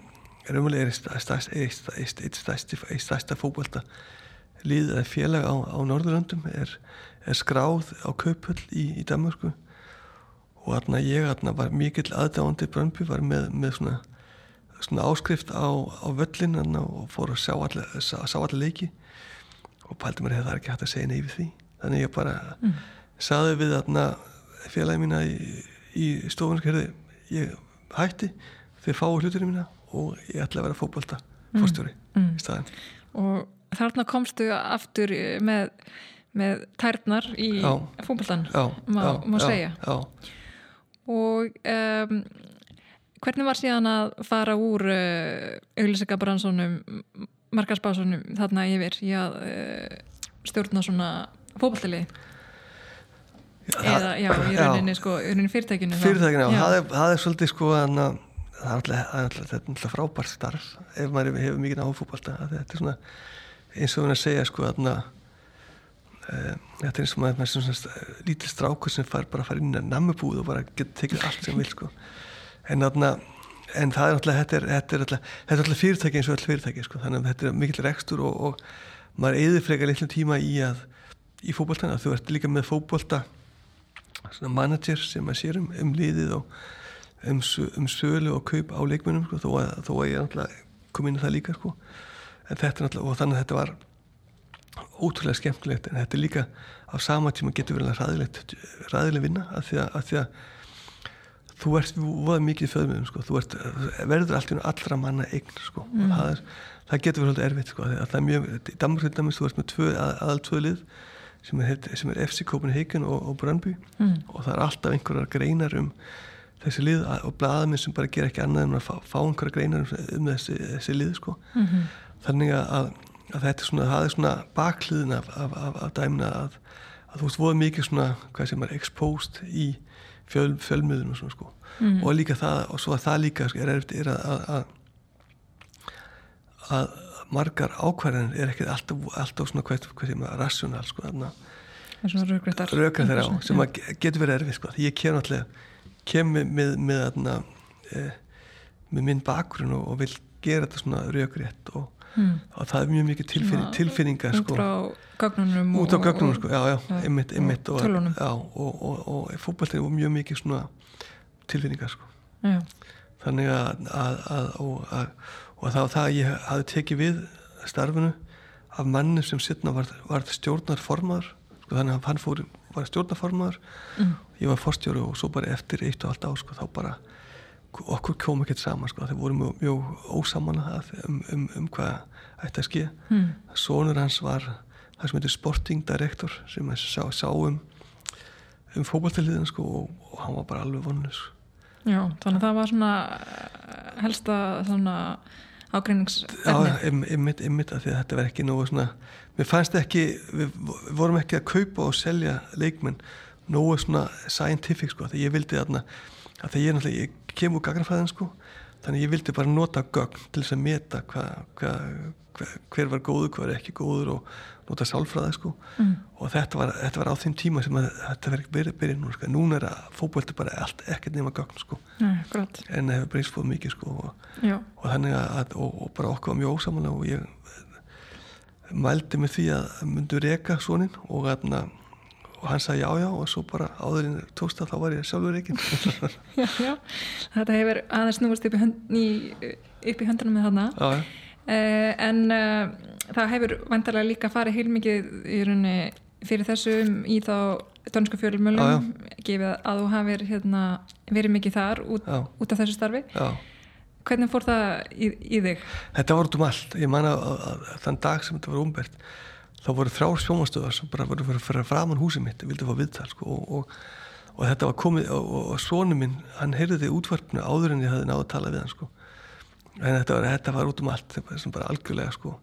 er umlega eitt stærsta fókbalta líð eða félag á, á Norðurlandum er, er skráð á Kaupull í, í Danmarku og aðna ég aðna var mikill aðdáðandi Brönnby var með, með svona, svona áskrift á, á völlin og fór að sjá allir leiki. Og pældi mér að það ekki hægt að segja neyfið því þannig ég bara mm. saði við þarna félagi mína í, í stofunarkerði ég hætti þegar fái hluturinn mína og ég ætla að vera fókbalta mm. fórstjóri mm. í staðin og þarna komstu aftur með, með tærnar í fókbaltan má, má segja já. og um, hvernig var síðan að fara úr uh, auðvilsingabransunum markarspásunum þarna yfir í að uh, stjórna svona fókbaltali eða já, í rauninni sko, í rauninni fyrirtækinu fyrirtækinu, já, það er, það er svolítið sko að það er alltaf, frábært starf ef maður hefur mikið náðu fókbalta þetta er svona eins og við erum að segja sko að e, þetta er eins og maður er svona lítil strákur sem far bara að fara inn í namnubúð og bara getur tekið allt sem vil sko. En þarna en það er alltaf, þetta er, þetta er alltaf, þetta er alltaf fyrirtæki eins og all fyrirtæki sko, þannig að þetta er mikill rekstur og, og maður eður frekar litlum tíma í að í fókbóltana þú ert líka með fókbólta manager sem að sér um, um liðið og um, um sölu og kaup á leikmennum sko, þó, að, þó að ég kom inn í það líka sko. en þetta er náttúrulega og þannig að þetta var ótrúlega skemmtilegt en þetta er líka á sama tíma getur verið ræðilegt ræðileg vinna að því að, að, því að þú ert voða mikið í föðmjöðum sko. þú ert, verður alltaf allra manna eign sko. mm. það, er, það getur verið erfitt sko. það er mjög, í Danmark þú ert með aðal tvö lið sem er, sem er FC Copenhagen og, og Brøndby mm. og það er alltaf einhverjar greinar um þessi lið og bladaminn sem bara ger ekki annað en að fá, fá einhverjar greinar um, um þessi, þessi lið sko. mm -hmm. þannig að, að þetta er svona, það er svona bakliðin af, af, af, af dæmina að, að þú veist, voða mikið svona, hvað sem er exposed í fjöl, fjölmiðunum svona sko mm. og líka það, og svo að það líka sko, er erfitt, er að, að að margar ákvarðanir er ekki alltaf, alltaf svona hvað, hvað sem er rassjónal sko rökrættar á sem getur verið erfið sko. Ég kem alltaf kem með, með, með, eh, með minn bakgrunn og, og vil gera þetta svona rökrétt og, mm. og það er mjög mikið tilfinning, tilfinningar sko. út frá gögnunum út frá gögnunum sko, já já, einmitt, einmitt og, og, og fókbaltinn var mjög mikið svona tilfinningar sko. Já. þannig að, að, að, og það var það að ég hafi tekið við starfinu af manni sem sittna var, var stjórnarformaður sko, þannig að hann fór, var stjórnarformaður mm. ég var forstjóru og svo bara eftir eitt og allt á sko, þá bara okkur kom ekki saman sko, þeir voru mjög, mjög ósamanna um, um, um hvað ætti að ske mm. sonur hans var það sem heitir sporting director sem sá, sá um um fókbaltiliðin sko, og, og hann var bara alveg vonus sko. Já, þannig að það var svona eh, helsta svona ágreiningsefni ymmit, ymmit að því að þetta verð ekki nógu svona, mér fannst ekki við vorum ekki að kaupa og selja leikmenn nógu svona scientific sko, því ég vildi þarna að því ég náttúrulega, ég kem úr gagnafræðin sko þannig ég vildi bara nota gögn til þess að meta hva, hva, hva, hver var góður, hver er ekki góður og nota sálfræði sko. Mm. og þetta var, þetta var á þeim tíma sem að, þetta verið byrjið byrjið nú sko. Núna er að fókbólti bara allt ekkert nema gögn sko. Nei, en það hefur breyst fóð mikið sko og, og þannig að og, og bara okkur var mjög ósamanlega og ég mældi mig því að myndu reyka svonin og þarna og hann sagði já já og svo bara áðurinn tókst að þá var ég sjálfur ekki Já já, þetta hefur aðeins núast upp í, hönd, í, upp í höndunum með þarna. Já, uh, en uh, það hefur vantarlega líka farið heilmikið fyrir þessum í þá dönsku fjölumölum gefið að þú hafið hérna, verið mikið þar út, út af þessu starfi já. hvernig fór það í, í þig? Þetta út um allt, ég man að, að, að þann dag sem þetta var umbert þá voru þrjár sjómastöðar sem bara voru fyrir framann húsið mitt vildi fá viðtal sko, og, og, og þetta var komið og, og sónu minn, hann heyrði útvarpinu áður en ég hafði náðu að tala við hann sko. En þetta var, þetta var út um allt bara algjörlega sko,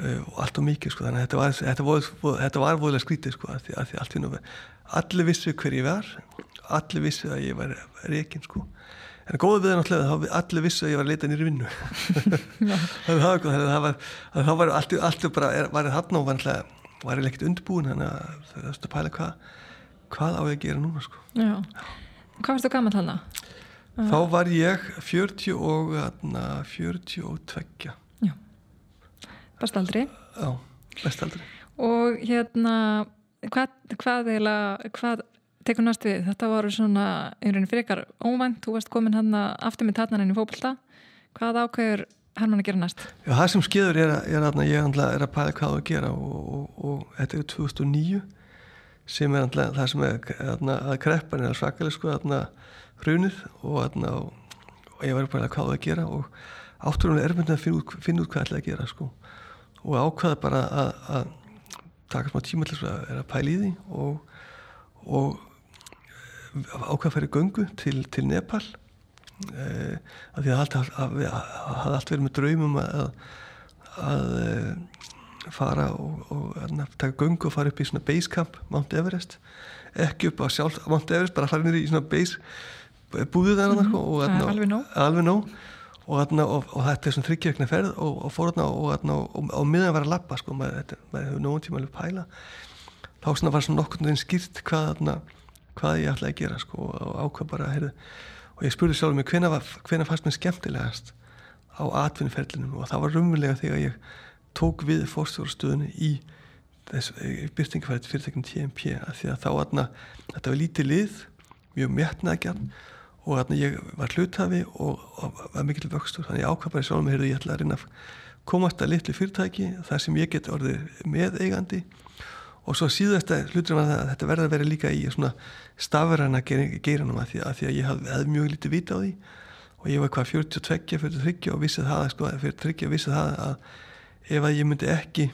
uh, og allt og mikið sko, þannig að þetta var, þetta var, þetta var voðilega skrítið sko, að því, að því allt í nú allir vissi hver ég var allir vissi að ég var reygin sko. En góða við er náttúrulega að allir vissi að ég var að leita nýri vinnu. Það var góð það var, það var allt, allt bara var það hann og var ég ekkert undirbúin þannig að það er að pæla hvað hvað á ég að gera núna sko. hvað varst þú gammal hann að? Þá var ég 40 og 42 já. Bestaldri já, bestaldri og hérna hvað, hvað, hvað, tekur næst við, þetta voru svona einhvern frekar óvænt, þú varst komin hann aftur með tatnarinn í fókbalta hvað ákveður Herman að gera næst? Já, það sem skeður er að, er að ég er að pæla hvað að gera og, og, og þetta er 2009 sem er alltaf það sem er að kreppan er að svakalega sko hrunið og, og ég var að pæla hvað það að gera og átturinn er erfindin að finna út, finna út hvað er að gera sko. Og ákvaða bara að, að taka smá tíma til að, að pæla í því og, og ákveð að færi göngu til, til Nepal eh, að því að það hafði allt verið með draumum að, að eh, fara og, og að taka göngu og fara upp í svona base camp Mount Everest ekki upp á sjálf Mount Everest, bara fara nýri í svona base búðið þarna mm -hmm. og atna, alveg nóg. Og, atna, og, og þetta er svona þryggjökna ferð og fór þarna og miðan var að lappa sko, maður, hefur nógun tíma alveg pæla þá svona var svona nokkur skýrt hvað þarna hvað ég ætlaði að gera sko, og ákvað bara heyrðu, og ég spurði sjálf mér hvena fannst mér skemmtilegast á atvinniferlinum og það var rummilega þegar ég tók við fórstjórastöðunni í byrtingafært fyrirtækjum TMP að því að þá aðna, þetta var lítið lið mjög metnaðgjarn og aðna ég var hlutafi og, og var mikill vöxtur. Þannig ég ákvað bara sjálf mér heyrðu ég ætla að reyna að komast að litlu fyrirtæki þar sem ég get orðið meðeigandi og svo síðasta hlutur var það að þetta verði að vera líka í svona stafræna geiranum að því að, því að ég hafði hef mjög lítið vita á því. Og ég var hvað 42, 43 og vissið það sko, 43 vissið það að ef að ég myndi ekki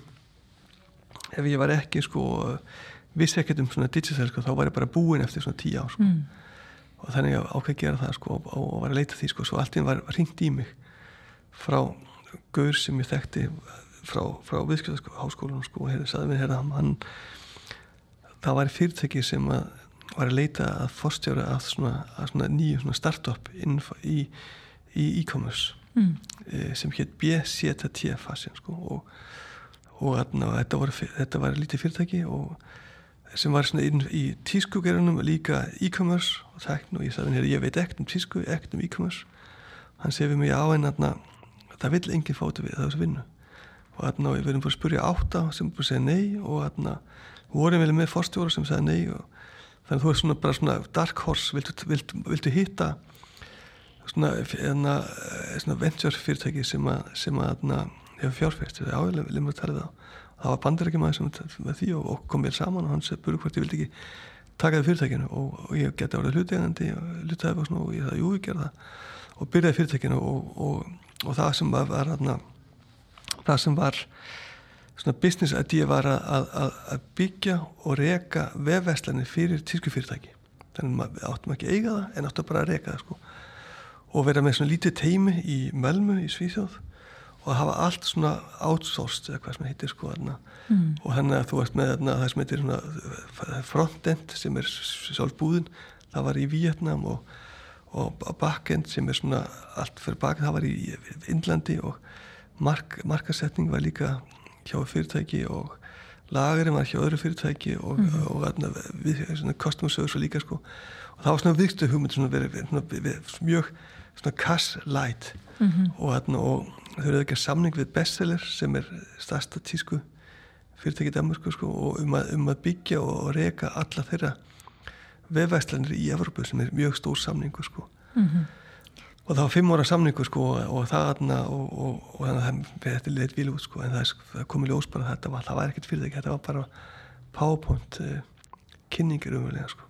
ef ég var ekki sko vissi ekkert um svona digital sko, þá var ég bara búin eftir svona 10 ár sko. mm. og þannig að ákveð gera það sko og, og var að leita því sko, svo allt inn var, ringt í mig frá gaur sem ég þekkti frá, frá viðskjöðaháskólanum sko, og hefði sagði mér hérna hann það var fyrirtæki sem að var að leita að fórstjóra að svona, að svona nýju start-up í e-commerce mm. e, sem hétt BCTT fasin sko og, og atna, þetta, var, þetta var lítið fyrirtæki og sem var inn í tískugerunum líka e-commerce og þekkin og ég sagði henni ég veit ekkert um tísku, ekkert um e-commerce hann segi við mig á en atna, það vil enginn fóti við þessu vinnu og atna, við verðum búin að spurja átta sem að segja nei og atna, vorum við með fórstjóra sem segja nei og þannig að þú er svona bara svona dark horse viltu, viltu, viltu hitta svona, svona, svona venture fyrirtæki sem að, sem að na, hefur fjárfært það er áður, lemur að tala það það var maður sem með því og, og kom vel saman og hann segi búið hvort ég vildi ekki taka það fyrirtækinu og, og ég geti árið hlutegandi og hlutæði og, og ég það, jú, ég gerði það. Og byrjaði fyrirtækinu og það sem var, var það sem var svona business idea var að, að, að byggja og reka vefverslanir fyrir tískufyrirtæki þannig að við áttum ekki eiga það en áttum bara að reka það sko og vera með svona lítið teimi í Mölmu í Svíþjóð og hafa allt svona outsourced eða hvað sem heitir sko mm. og þannig að þú varst með þarna, það sem heitir svona frontend sem er sjálfbúðin það var í Vietnam og, og backend sem er svona allt fyrir backend það var í Indlandi og mark, markasetning var líka hjá fyrirtæki og lagarinn var hjá öðru fyrirtæki og, mm. og, og atna, við, svona customer service og líka sko og það var svona vikstu hugmynd svona verið, mjög svona cash light. Mm -hmm. og, og þau eru ekki að samning við bestseller sem er stærsta tísku fyrirtæki Danmarku sko og um að, um að byggja og reyka alla þeirra vefæslanir í Evropu sem er mjög stór samningu sko. Mm -hmm og það var fimm óra samningu sko og það og, og, og þannig að þetta er leitt vil út sko en það, það kom í ljós bara þetta var, það var ekkert fyrir þig, þetta var bara powerpoint uh, kynningir umverðilega sko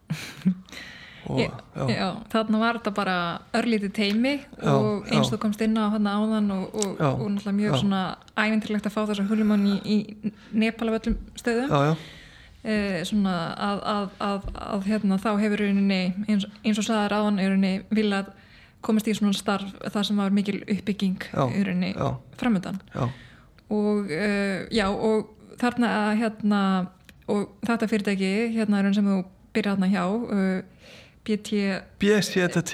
og, já, já. þarna var þetta bara örlítið teimi og eins þú komst inn á hana áðan og, og náttúrulega mjög svona ævintilegt að fá þessa hulimann í, í Nepal af öllum stöðum. Uh, svona að, að, að, að hérna þá hefur eins, eins og saðar áðan er henni viljað komast í svona starf þar sem var mikil uppbygging rauninni framöndan og uh, já og þarna hérna og þetta fyrirtæki hérna sem þú byrjaði hérna hjá uh, BT BSTT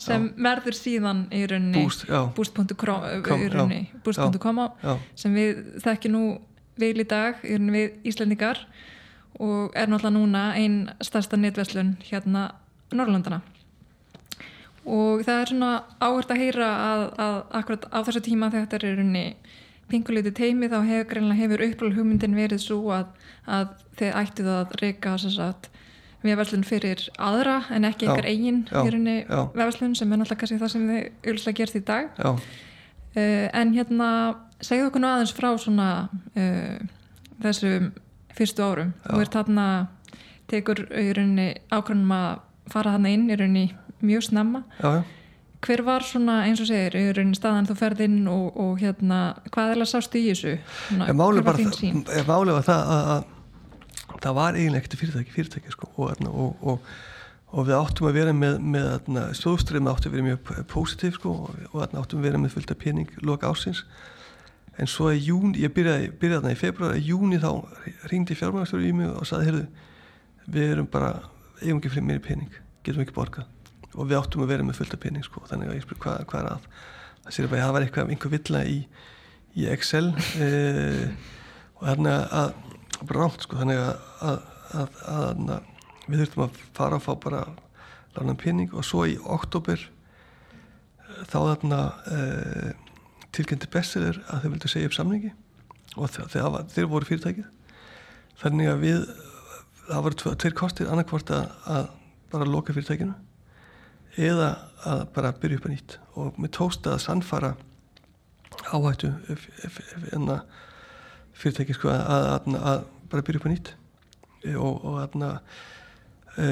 sem verður síðan í rauninni boost.com boost sem við þekkjum nú vil í dag í rauninni við Íslandingar og er náttúrulega núna einn starsta netverslun hérna Norrlandana og það er svona áhört að heyra að, að akkurat á þessu tíma þegar þetta er unni pinguleiti teimi þá hefur hefur uppræðal hugmyndin verið svo að, að þið ættið að reyka vefverslun fyrir aðra en ekki einhver eigin vefverslun sem er náttúrulega kannski það sem þið auðvitað gerst í dag. Uh, en hérna segðu okkur nú aðeins frá svona uh, þessu fyrstu árum. Og er þarna tekur rauninni ákveðnum að fara þarna inn rauninni mjög snemma. Já, já. hver var svona eins og segir raunin staðan þú ferð inn og, og hérna hvað er það sást í þessu? Málið var, það að, að það var eiginlega ekkert fyrirtæki, fyrirtæki sko, og, og, og við áttum að vera með, með stóðströðum áttum að vera mjög positív sko, og áttum að vera með fullt af pening loka ásins en svo í jún, ég byrjaði, byrjaði þarna í februar í júni þá ringdi fjármægastur í mig og saði, heyrðu við erum bara, eigum ekki fyrir mér pening getum ekki borgað. Og við áttum að vera með fullta pening sko, þannig að ég spyr hvað, hvað er að? Það sér bara að það var eitthvað einhver villa í, í Excel e, og þannig að bránt sko, þannig að, að, að, að við þurftum að fara og fá bara lána pening og svo í oktober þá þarna e, tilkynnti bestseller að þau vildi segja upp samningi og þeir, þeir voru fyrirtækið. Þannig að við það voru tveir kostir annarkvort að bara loka fyrirtækinu eða að bara byrja upp að nýtt. Og mér tókst að sannfara áhættu enna fyrirtæki sko, að, að, að bara byrja upp að nýtt. E, og, og aðna e,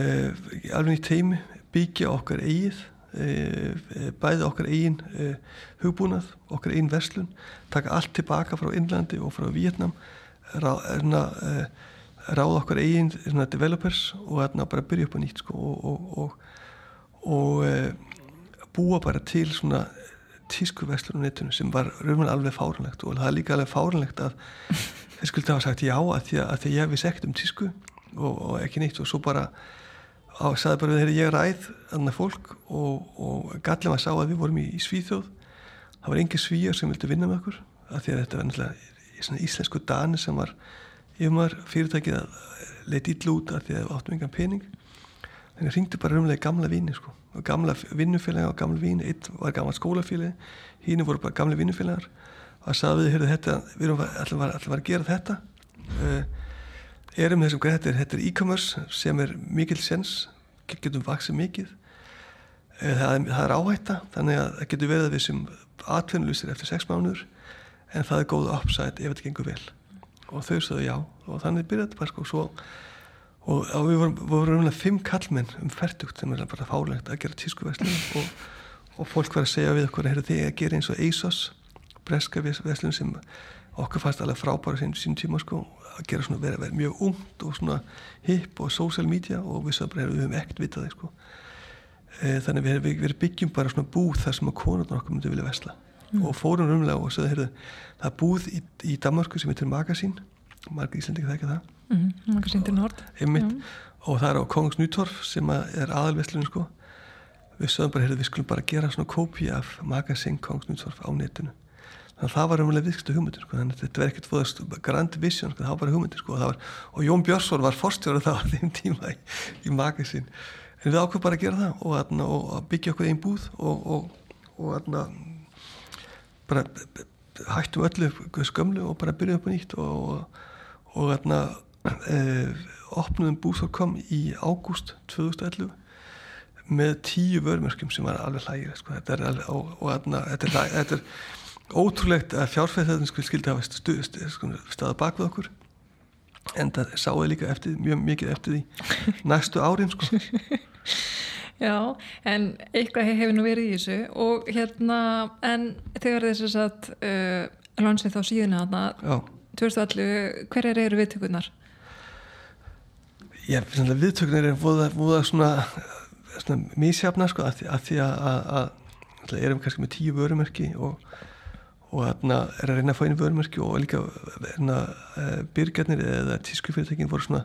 alveg nýtt heimi byggja okkar eigið e, bæði okkar eigin e, hugbúnað, okkar eigin verslun taka allt tilbaka frá Innlandi og frá Vietnam rá, erna, ráða okkar eigin developers og aðna bara byrja upp að nýtt sko, og, og, og búa bara til svona tísku vestlun á netinu sem var raunverulega alveg fárunlegt og það er líka alveg fárunlegt að þeir skuldi hafa sagt já að því að, að því ég vissi ekkert um tísku og, og ekki nýtt og svo bara á, sagði bara við þegar ég ræð annað fólk og, og gallið maður sá að við vorum í, í Svíþjóð. Það var engi svíjar sem vildi vinna með okkur af því að þetta var náttúrulega íslensku dani sem var yfirmar fyrirtækið að leita ítl út af því að við áttum engan pening þannig að ringdi bara rumlega í gamla víni sko. gamla vinnufélagi og gamla víni eitt var gamla skólafélagi hínu voru bara gamla vinnufélagar. Og það sagði við, þetta, við erum allir var, var að gera þetta. Uh, erum þessum greið, þetta er, er e-commerce sem er mikil sens getum vaksið mikið. Uh, það, er, það er áhætta þannig að það getur verið að við sem atvinnulusir eftir sex mánuður en það er góð upside ef þetta gengur vel. Og þau sagðu já og þannig byrjaði þetta bara sko. Svo, og, við vorum, vorum fimm kallmenn um færtugt sem er bara fálegt að gera tískuverslun og, og fólk var að segja við okkur að þið að gera eins og ASOS breska verslun sem okkur fannst alveg frábæra sín, sín tíma sko að gera svona vera, vera mjög ungt og svona hip og social media. Og við sagðum bara við höfum ekkert vitað sko. E, þannig við, við, við byggjum bara svona búð þar sem að konurnar okkur myndi vilja vesla mm. og fórum umlega og heyrðu það er búð í, í Danmarku sem heitir Magasín. Margir íslendingi ekki það mm, og það er á Kongs Nýtorf sem er aðalveslinu sko við sögum bara, heyrðu við skulum bara gera svona kópi af Magasín Kongs Nýtorf á netinu þannig að það var umlega vikstu hugmyndir sko. þannig að þetta verði ekkert fóðast grand vision sko. það var bara hugmyndir sko. var, og Jón Björnsson var forstjóður það á þeim tíma í, í Magasín en við ákveðum bara að gera það og, og byggja okkur einn búð og, og, og bara hættum öllu skömmlu og bara byrjuðum upp á nýtt og, og e, opnum búsorkom í ágúst 2011 með tíu vörmörkjum sem var alveg hlægir sko. þetta er alveg og, og þarna þetta er, þetta er ótrúlegt að fjárfæðin skildi hafa stu, stu, stu, staða bak við okkur en það sáði líka eftir, mjög mikið eftir því næstu árin sko. Já, en eitthvað hefur nú verið í þessu og hérna, en þegar þess að uh, lansið á síðuna þarna, 2011, hverjar eru viðtökunar? Já, viðtökunar er voða svona, svona mísjafna sko, að, að því að, að, að erum kannski með tíu vörumerki og og þarna er að reyna að fá einu vörumerki og líka hérna, byrgarnir eða tískufyrirtekin voru svona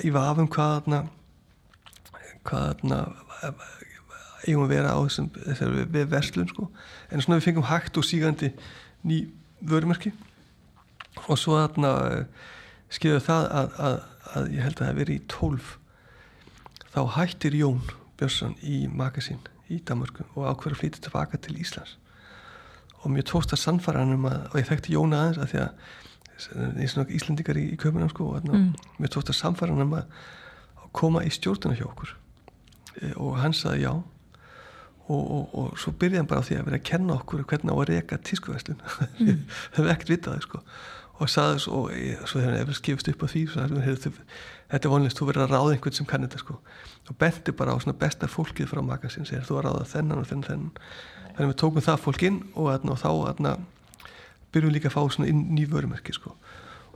í vafum hvað þarna hvað eigum að vera á þessum, þessari við verslun sko. en svona við fengum hægt og sígandi ný vörumerki og svo þarna eh, skiljaðu það að, að, að ég held að það veri í tólf þá hættir Jón Björnsson í magasín í Danmarku og ákveður að flytja tilbaka til Íslands. Og mér tókst að sannfara hann um að og ég þekkti Jón aðeins að því að er svona íslendikar í, í köpunum sko og mm. mér tókst að sannfara hann um að koma í stjórnuna hjá okkur. Eh, og hann saði já. Og, og, og svo byrjaði hann bara á því að vera að kenna okkur hvernig á að reyka tískuverslun. Mm. það hefði ekkert vitaði sko og saði svo, svo þegar hann eftir skifst upp á því sagði, þetta er vonlist, þú verður að ráða einhvern sem kann þetta sko. Og benti bara á svona besta fólkið frá magasín segir þú að ráða þennan og þennan, þennan. Þannig við tókum það fólk inn og, og þá atna, byrjum líka að fá svona nývörumerki sko.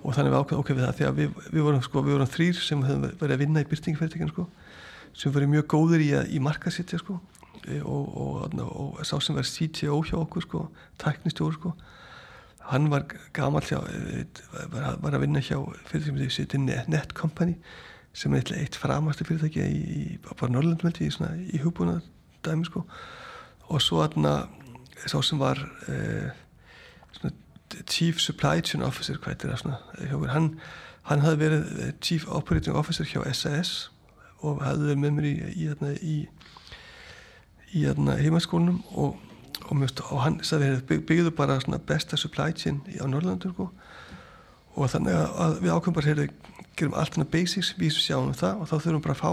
Og þannig við ákveðum við það því að við, við vorum, sko, vorum þrýr sem verið að vinna í byrtingferðtekinu sko sem verið mjög góður í, í markasitja sko og, og, og sá sem verið CTO hjá okkur sko, tæknistjóður sko hann var gamal hjá e, var, að vinna hjá fyrirtækjum sem heitir Net, Company sem er eitt framastu fyrirtæki í, bara Norrlandveldi í, í hugbúna dæmi sko. Og svo aðna sá sem var eh, Chief Supply Chain Officer hvað er það svona hann, hann hafði verið Chief Operating Officer hjá SAS og hafði verið með mér í, í, í, í heimaskólinum og, og, mjög, og hann sagði byggðu bara besta supply chain á Norrlandur sko. og þannig að við ákveðum bara að gerum allt þannig basics, við sjáum það og þá þurfum bara að fá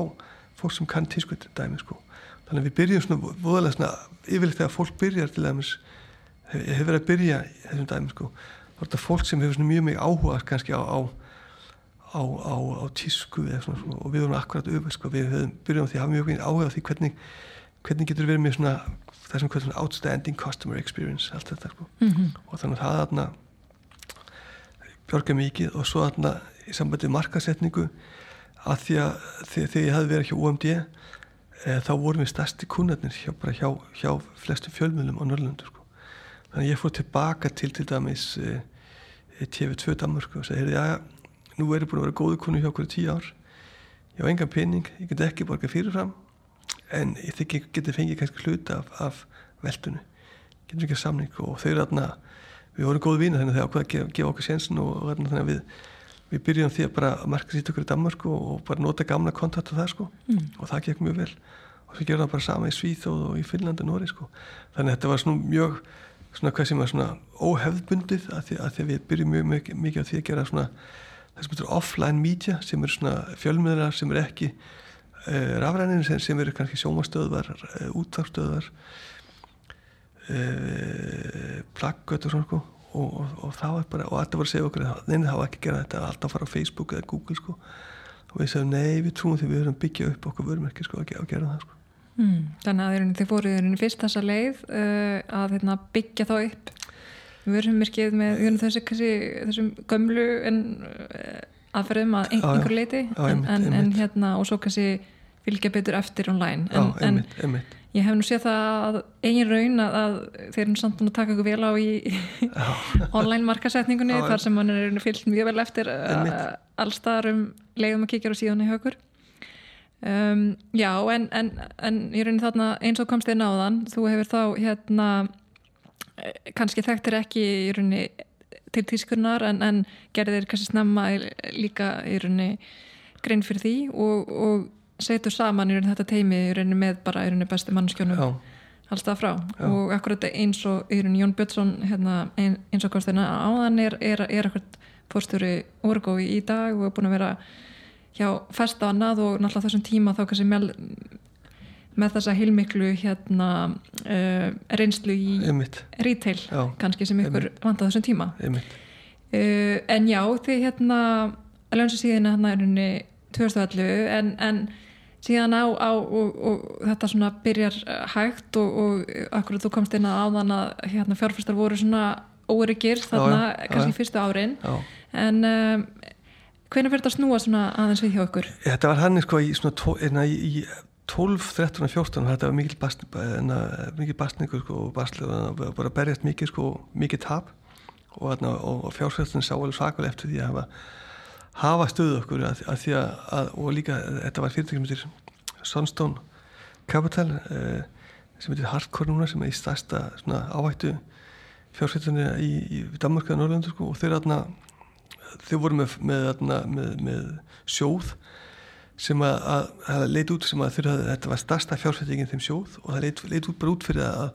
fólk sem kann tískveit dæmi sko. þannig að við byrjum svona voðalega svona yfirleitt þegar fólk byrjar til dæmis hefur verið að byrja þessum dæmi sko. þá er þetta fólk sem hefur mjög mjög áhuga kannski á, á á, á, tísku svona, svona, og við vorum akkurat öfum sko, við höfum byrjað á því að hafa mjög áhuga á því hvernig, hvernig getur verið með svona þessum hvernig svona outstanding customer experience allt þetta sko mm -hmm. og þannig að það þarna björga mikið og svo þarna í sambandi markasetningu að því að þegar ég hafði verið ekki OMD e, þá vorum við stærsti kunnarnir hjá, hjá, hjá flestu fjölmjölum á Norrlundu sko. þannig að ég fór tilbaka til til dæmis e, TV2 Danmörku og segi, já, nú er ég búin að vera góðu kunni hjá okkur í tíu ár ég á engan pening, ég get ekki borga fyrirfram en ég þykki geti fengið kannski hluta af, af veldunu getur ekki samning og þau eru þarna við vorum góðu vína þannig að þau ákveða að gefa, gefa okkur sénsin og, og þannig að við við byrjum því að bara marka sýtt okkur í Danmark og, og bara nota gamla kontakt af það sko. Mm. og það gekk mjög vel. Og svo gerðum það bara sama í Svíþóð og í Finnland og Nóri sko. Þannig að þetta var svona mjög svona hvað sem var svona óhefðbundið að því að, því að við byrjum mjög mikið, mikið á því að gera svona það sem heitir offline media sem eru svona fjölmiðlar sem eru ekki uh, rafrænir sem, sem eru kannski sjómastöðvar uh, eh, útvarstöðvar uh, eh, plaggöt og svona sko. Og, og, og það var bara, og þetta var að segja okkur neina það var ekki að gera þetta, alltaf að fara á Facebook eða Google sko. Og við segjum nei við trúum því við höfum byggja upp okkur vörmerki sko að gera það sko. Mm, Þannig að þið fóruð fyrst þessa leið að hérna, byggja þá upp vörummerkið með þessi, þessi, þessum gömlu en eh, aðferðum að ein, einhver leiti en, en, en hérna og svo kannski fylgja betur eftir online. En, já, einmitt, einmitt. ég hef nú séð það að eigin raun að, að þeir eru samt að taka ykkur vel á í online markasetningunni þar sem mann er fylgt mjög vel eftir eh, allstaðar um leiðum að kíkja á síðan í högur um, já en ég raun þarna eins og komst þér náðan þú hefur þá hérna kannski þekktir ekki í rauninni til tískurnar en, en gerðir kannski snemma líka í rauninni grein fyrir því og, og setur saman í rauninni þetta teimi í rauninni með bara í rauninni besti mannskjónum alltaf frá Já. og akkurat eins og í rauninni Jón Björnsson hérna, ein, eins og kostina áðan er, er, er akkurat fórstjóri orgói í dag og er búin að vera hjá festa annað og náttúrulega þessum tíma þá kannski mell með þessa heilmiklu hérna, uh, reynslu í Einmitt. retail já. kannski sem ykkur vant á þessum tíma uh, en já því hérna lönsu síðan hérna er henni 2011 en, en síðan á, á og, og þetta svona byrjar hægt og, og akkurat þú komst inn að áðan að hérna, fjárfæstar voru svona óryggir þarna já, já, kannski fyrstu árin. En um, hvernig fyrir þetta að snúa svona aðeins við hjá okkur? Þetta var hann sko í, svona, tó, í, í 12, 13 og 14 þetta var mikil, bast, mikil bastningur sko, og basli og bara berjast mikið sko, mikið tap. Og, og, og fjársveitsin sá alveg svakvel eftir því að hafa, hafa stöðu okkur að, að því að, að og líka þetta var fyrirtækjum sem heitir Sunstone Capital eh, sem heitir Hardcore núna sem er í stærsta áhættu fjársveitinni í, í Danmark eða Norrlandu sko, og þeir, þeir voru með, með, með, með sjóð sem að, að, að leit út sem að að þetta var starsta fjárfættingin þeim sjóð og það leit, leit út bara út fyrir að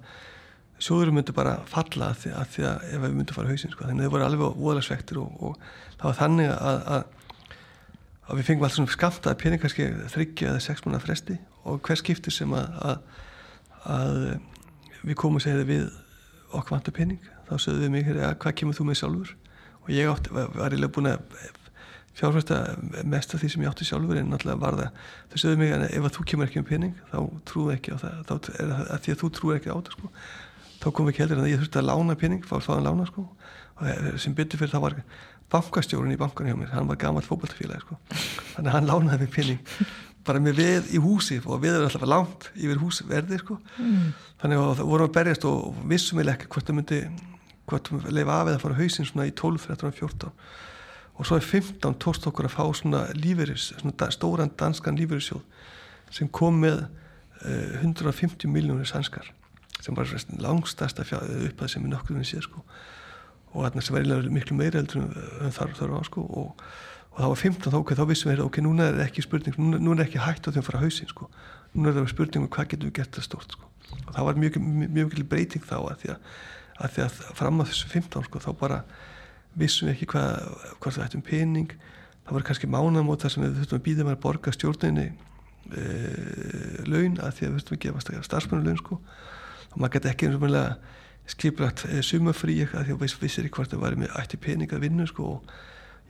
sjóðurum myndi bara falla að því að, því að ef við myndum fara hausinn sko. þannig að þau voru alveg óðarsvektir og, og það var þannig að að við fengum alltaf svona skamtaði pening kannski þryggja eða sex múnar fresti og hver skiptir sem að við komum og segja við okkur vantar pening þá sögðum við mig hvað kemur þú með sjálfur og ég átti, var, var eiginlega búin að fjárfæsta mest af því sem ég átti sjálfur en náttúrulega var það þau sögðu mig að ef að þú kemur ekki um pening þá trúðu ekki á það þá er það að því að þú trúður ekki á það sko. Þá kom ekki heldur en ég þurfti að lána pening fá að lána sko. og sem bytti fyrir það var bankastjórun í bankan hjá mér hann var gammalt fókbaltafélag sko. þannig að hann lánaði mig pening bara með við í húsi og við erum alltaf langt yfir húsverði sko. mm. þannig að það vorum að berjast og vissum við ekki hvort það myndi hvort það leiði af eða fara hausinn svona í 12, 13, 14 og svo er 15 tóst okkur að fá svona lífeyris, svona stóran danskan lífeyrissjóð sem kom með uh, 150 miljónir sænskar sem var langstasta upphæð sem við nokkur við séð sko. Og þarna sem var miklu meira heldur en þar þarf á sko. Og, og það var 15 þá, ok, þá vissum við ok, núna er ekki spurning, núna, núna er ekki hægt á því að fara hausin sko, núna er það spurning um hvað getum við gert það stórt sko? Og það var mjög mjög breyting þá að því að, að, því að fram á þessu 15 sko þá bara vissum ekki hvað, hvað það ættum pening. Það voru kannski mánamót þar sem við þurftum að býða með að borga stjórninni e, laun að því að við þurftum að gefa starfsmennu laun sko og maður gæti ekki og mjögulega skiplagt e, sumafrí að því að við vissir ekki hvort það var með ætti pening að vinna sko og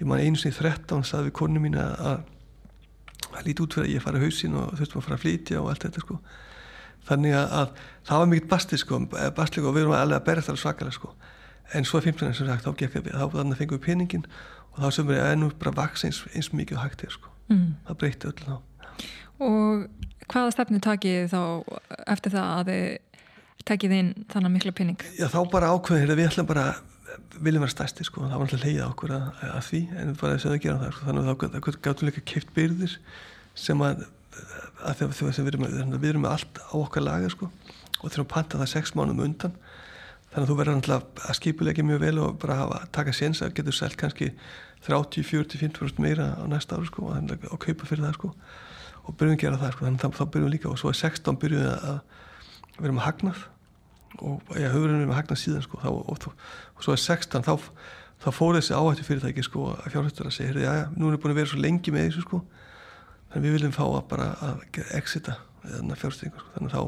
ég man einu sinni 13 saði við konu mín að að líti út fyrir að ég fara hausin og þurftum að fara að flytja og allt þetta sko þannig að, að það var mikið basti sko basti og við erum alveg að berja það svakalega sko en svo 15 sem sagt þá gekk við þá þannig fengum við peningin og þá sem við ennú bara vaks eins, eins mikið og hægt er sko. mm. það breyti öll þá og hvaða stefnu takið þá eftir það að þið takið inn þannig mikla pinning? Já þá bara ákveðin við ætlum bara viljum vera stærsti sko, það var alltaf leiða okkur að, að því en bara þess að það gera það sko, þannig að þá gáttum líka keift byrðir sem að, að þegar við erum, við erum með allt á okkar laga sko og þurfum að panta það sex mánum undan þannig að þú verður alltaf að skipulegja mjög vel og bara hafa, taka séns að getur selt kannski 30, 40, 50% meira á næsta ári sko og, og kaupa fyrir það sko og byrjum að gera það sko þannig að þá byrjum við líka og svo er 16 byrjum við að vera með hagnað og já, höfurinn við með hagnað síðan sko þá, og, og, svo er 16 þá, þá fór þessi áhættu fyrirtæki sko að fjárhættur að segja, já já, nú erum við búin að vera svo lengi með þessu sko þannig við viljum fá að bara að exita fjárhættingu sko. Þannig þá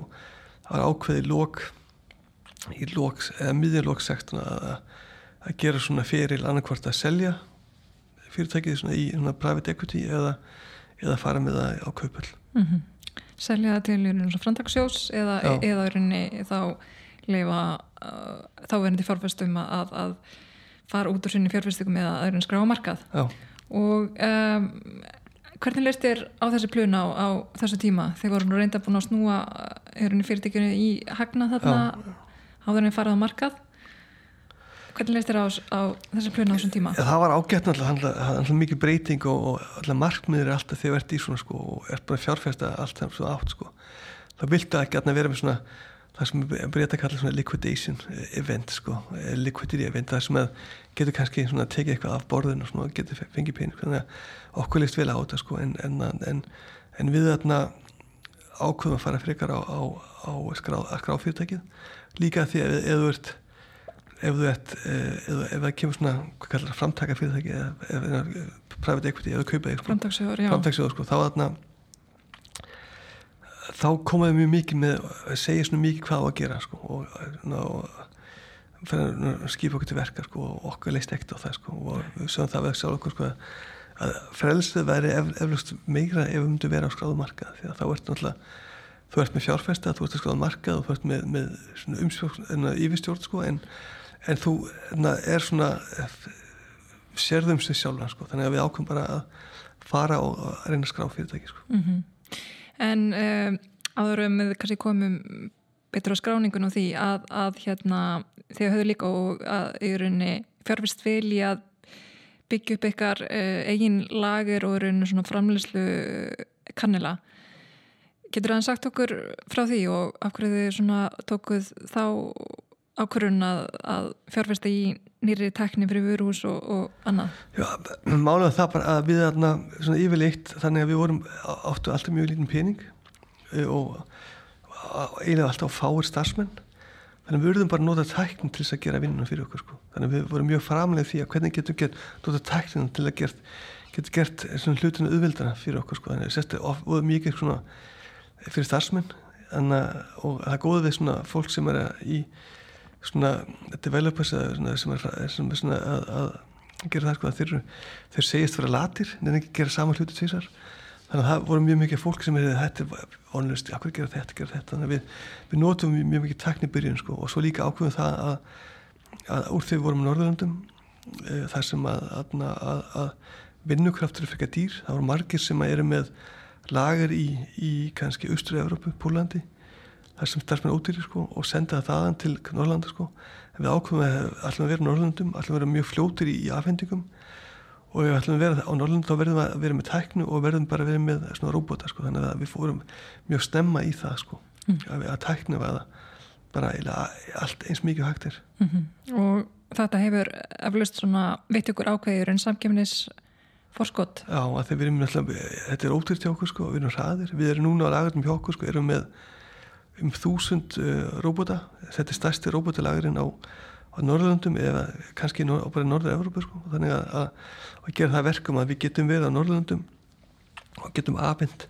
var ákveði lók í lók, eða miðjan lók 16 að, að gera svona feril annarkvart að selja fyrirtækið svona í svona private equity eða, eða fara með það á kaupöld mm -hmm. Selja það til framtagsjós eða, eða þá leifa uh, þá verðandi fjárfæstum að, að fara út úr sinni fjárfæstum eða að skrá markað Já. og um, hvernig leist þér á þessi plun á, á þessu tíma þegar voru nú reynda búin að snúa fyrirtækjunni í hagna þarna áður en farað á markað Hvernig leist þér á, á þessi pluna á þessum tíma? Það var ágætt náttúrulega mikið breyting og, og markmiður er alltaf þegar þú ert í svona sko og ert bara fjárfæsta allt þegar þú átt sko. Það viltu ekki að vera með svona það sem breyta að kalla svona liquidation event sko, liquidity event það sem getur kannski svona tekið eitthvað af borðinu og svona getur fengið pening. Þannig að okkur leist vel á þetta sko en, en, en, en við þarna ákveðum að fara frekar á, á, á skrá, skráfyrirtækið líka því að ef þú ert ef þú ert, ef, ef það kemur svona hvað kallar það, framtaka fyrirtæki eða, private equity, eða kaupa eitthvað. Framtaksjóður, já. Framtaksjóður, sko, þá þarna þá komaðu mjög mikið með að segja svona mikið hvað á að gera sko, og, og fyrir skipa okkur til verka sko, og okkur leist ekkert á það sko, og við sögum það að sjálf okkur sko, að frelsið væri ef, eflust meira ef við myndum vera á skráðu marka því að þá ert náttúrulega þú ert með fjárfesta, þú ert að skráða markað og þú ert með, með umsjókn, yfirstjórn sko, en en þú na, er svona sérðum sig sjálf sko, þannig að við ákveðum bara að fara og að reyna að skrá fyrirtæki sko. mm -hmm. En um, áður með kannski komum betur á skráningun og því að, að hérna, þegar höfðu líka og að í rauninni fjárfyrst vilji að byggja upp ykkar uh, eigin lager og rauninni svona framleyslu kannila Getur það sagt okkur frá því og af hverju þið tókuð þá ákvörðun að, að fjárfesta í nýri tekni fyrir vöruhús og, og annað? Já, málega það bara að við þarna svona yfirleitt þannig að við vorum áttu alltaf mjög lítinn pening e, og eiginlega alltaf fáir starfsmenn þannig að við verðum bara að nota tæknin til þess að gera vinnunum fyrir okkur sko. þannig að við vorum mjög framlega því að hvernig getum við nota tæknin til að gert, getum gert hlutinu auðvildana fyrir okkur sko. þannig að sérstaklega of mikið svona fyrir starfsmenn og það góðið við svona fólk sem er í svona developers svona, sem er, sem er svona að, að gera það sko að þeir, þeir segist vera latir en ekki gera saman hluti tvísar þannig að það voru mjög mikið fólk sem er þetta er vonlust, hvað gera þetta, gera þetta? Þannig að við, við nótum mjög, mjög mikið teknibyrjun sko. Og svo líka ákveðum það að, að úr því við vorum á Norðurlandum e, þar sem að, að vinnukraftur er fyrir dýr, það voru margir sem eru með lagar í, í kannski Östur-Európu, Pólandi þar sem starfsmenn ódýri sko, og senda það þaðan til Norrlanda sko. við ákveðum að ætlum að vera Norrlandum ætlum að vera mjög fljótir í, í afhendingum og ef ætlum að vera á Norrlanda þá verðum við að vera með tæknu og verðum bara að vera með svona robota sko. þannig að við fórum mjög stemma í það sko. mm. að, að tæknu var bara allt eins mikið hægt er mm -hmm. Og þetta hefur eflust svona veit ykkur ákveður en samkjöfnis forskott Já, að þeir verðum alltaf, þetta er ótrýrt hjá okkur sko, við erum hraðir, við erum núna á lagarnum hjá okkur sko, erum með um þúsund uh, róbota þetta er stærsti róbotalagurinn á, á Norðurlandum eða kannski á bara Norður-Európa sko. þannig að, að, að gera það verkum að við getum verið á Norðurlandum og getum afhengt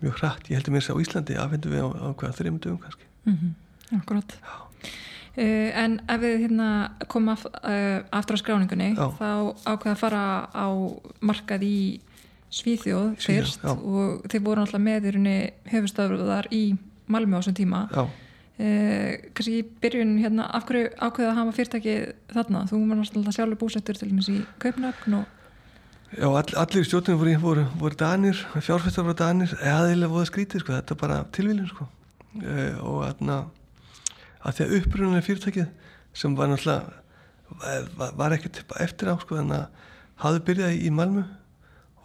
mjög hrætt, ég heldur mér þess að á Íslandi afhendum við á, á hvaða þreymum dögum kannski mm -hmm. Akkurát uh, En ef við hérna komum af, uh, aftur á skráningunni já. þá ákveða að fara á markað í Svíþjóð fyrst Svíþjóð, og þeir voru alltaf með í rauninni höfustöðuðar í Malmö á þessum tíma. Eh, kannski í byrjun hérna, af hverju ákveða að hafa fyrirtæki þarna? Þú var náttúrulega sjálfur búsettur til dæmis í Kaupnögn og Já, all, allir stjórnum voru, voru, voru danir, fjárfæstar voru danir, eðilega voru skrítið, sko, þetta er bara tilvílin, sko. Uh, og aðna, að því að upprunalega fyrirtækið sem var náttúrulega, var, var ekkert eftir á, sko, þannig að hafði byrjað í Malmu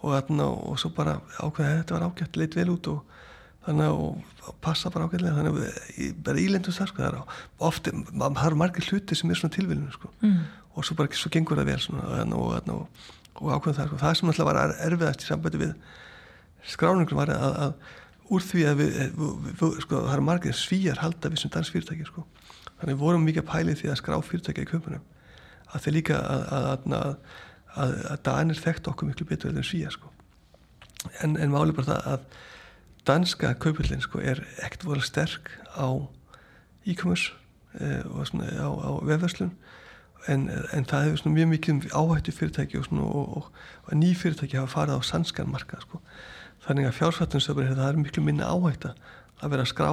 og aðna, og svo bara ákveðið að þetta var ágætt, leitt vel út og þannig að, passa bara ágætlega, þannig að bara ílendum það, sko, ofti, það eru margir hluti sem er svona tilvílin, sko, mm. og svo bara, svo gengur það vel, svona, og aðna, og og ákveðum það, sko. það sem alltaf var erfiðast í sambandi við skráningum var að, að úr því að við, við, við sko, það er margir svíjar halda við sem dansfyrirtæki sko. þannig vorum mikið pælið því að skrá fyrirtæki í köpunum að þeir líka að, að, að danir þekkt okkur miklu betur en svíjar sko. en, en máli bara það að danska köpullin sko, er ekkert voru sterk á e-commerce eh, og svona, á, á vefverslun en, en það hefur mjög mikið áhættu fyrirtæki og, og, og, og ný fyrirtæki hafa farið á sanskan marka sko. þannig að fjársvættinsöfur það er miklu minna áhætta að vera skrá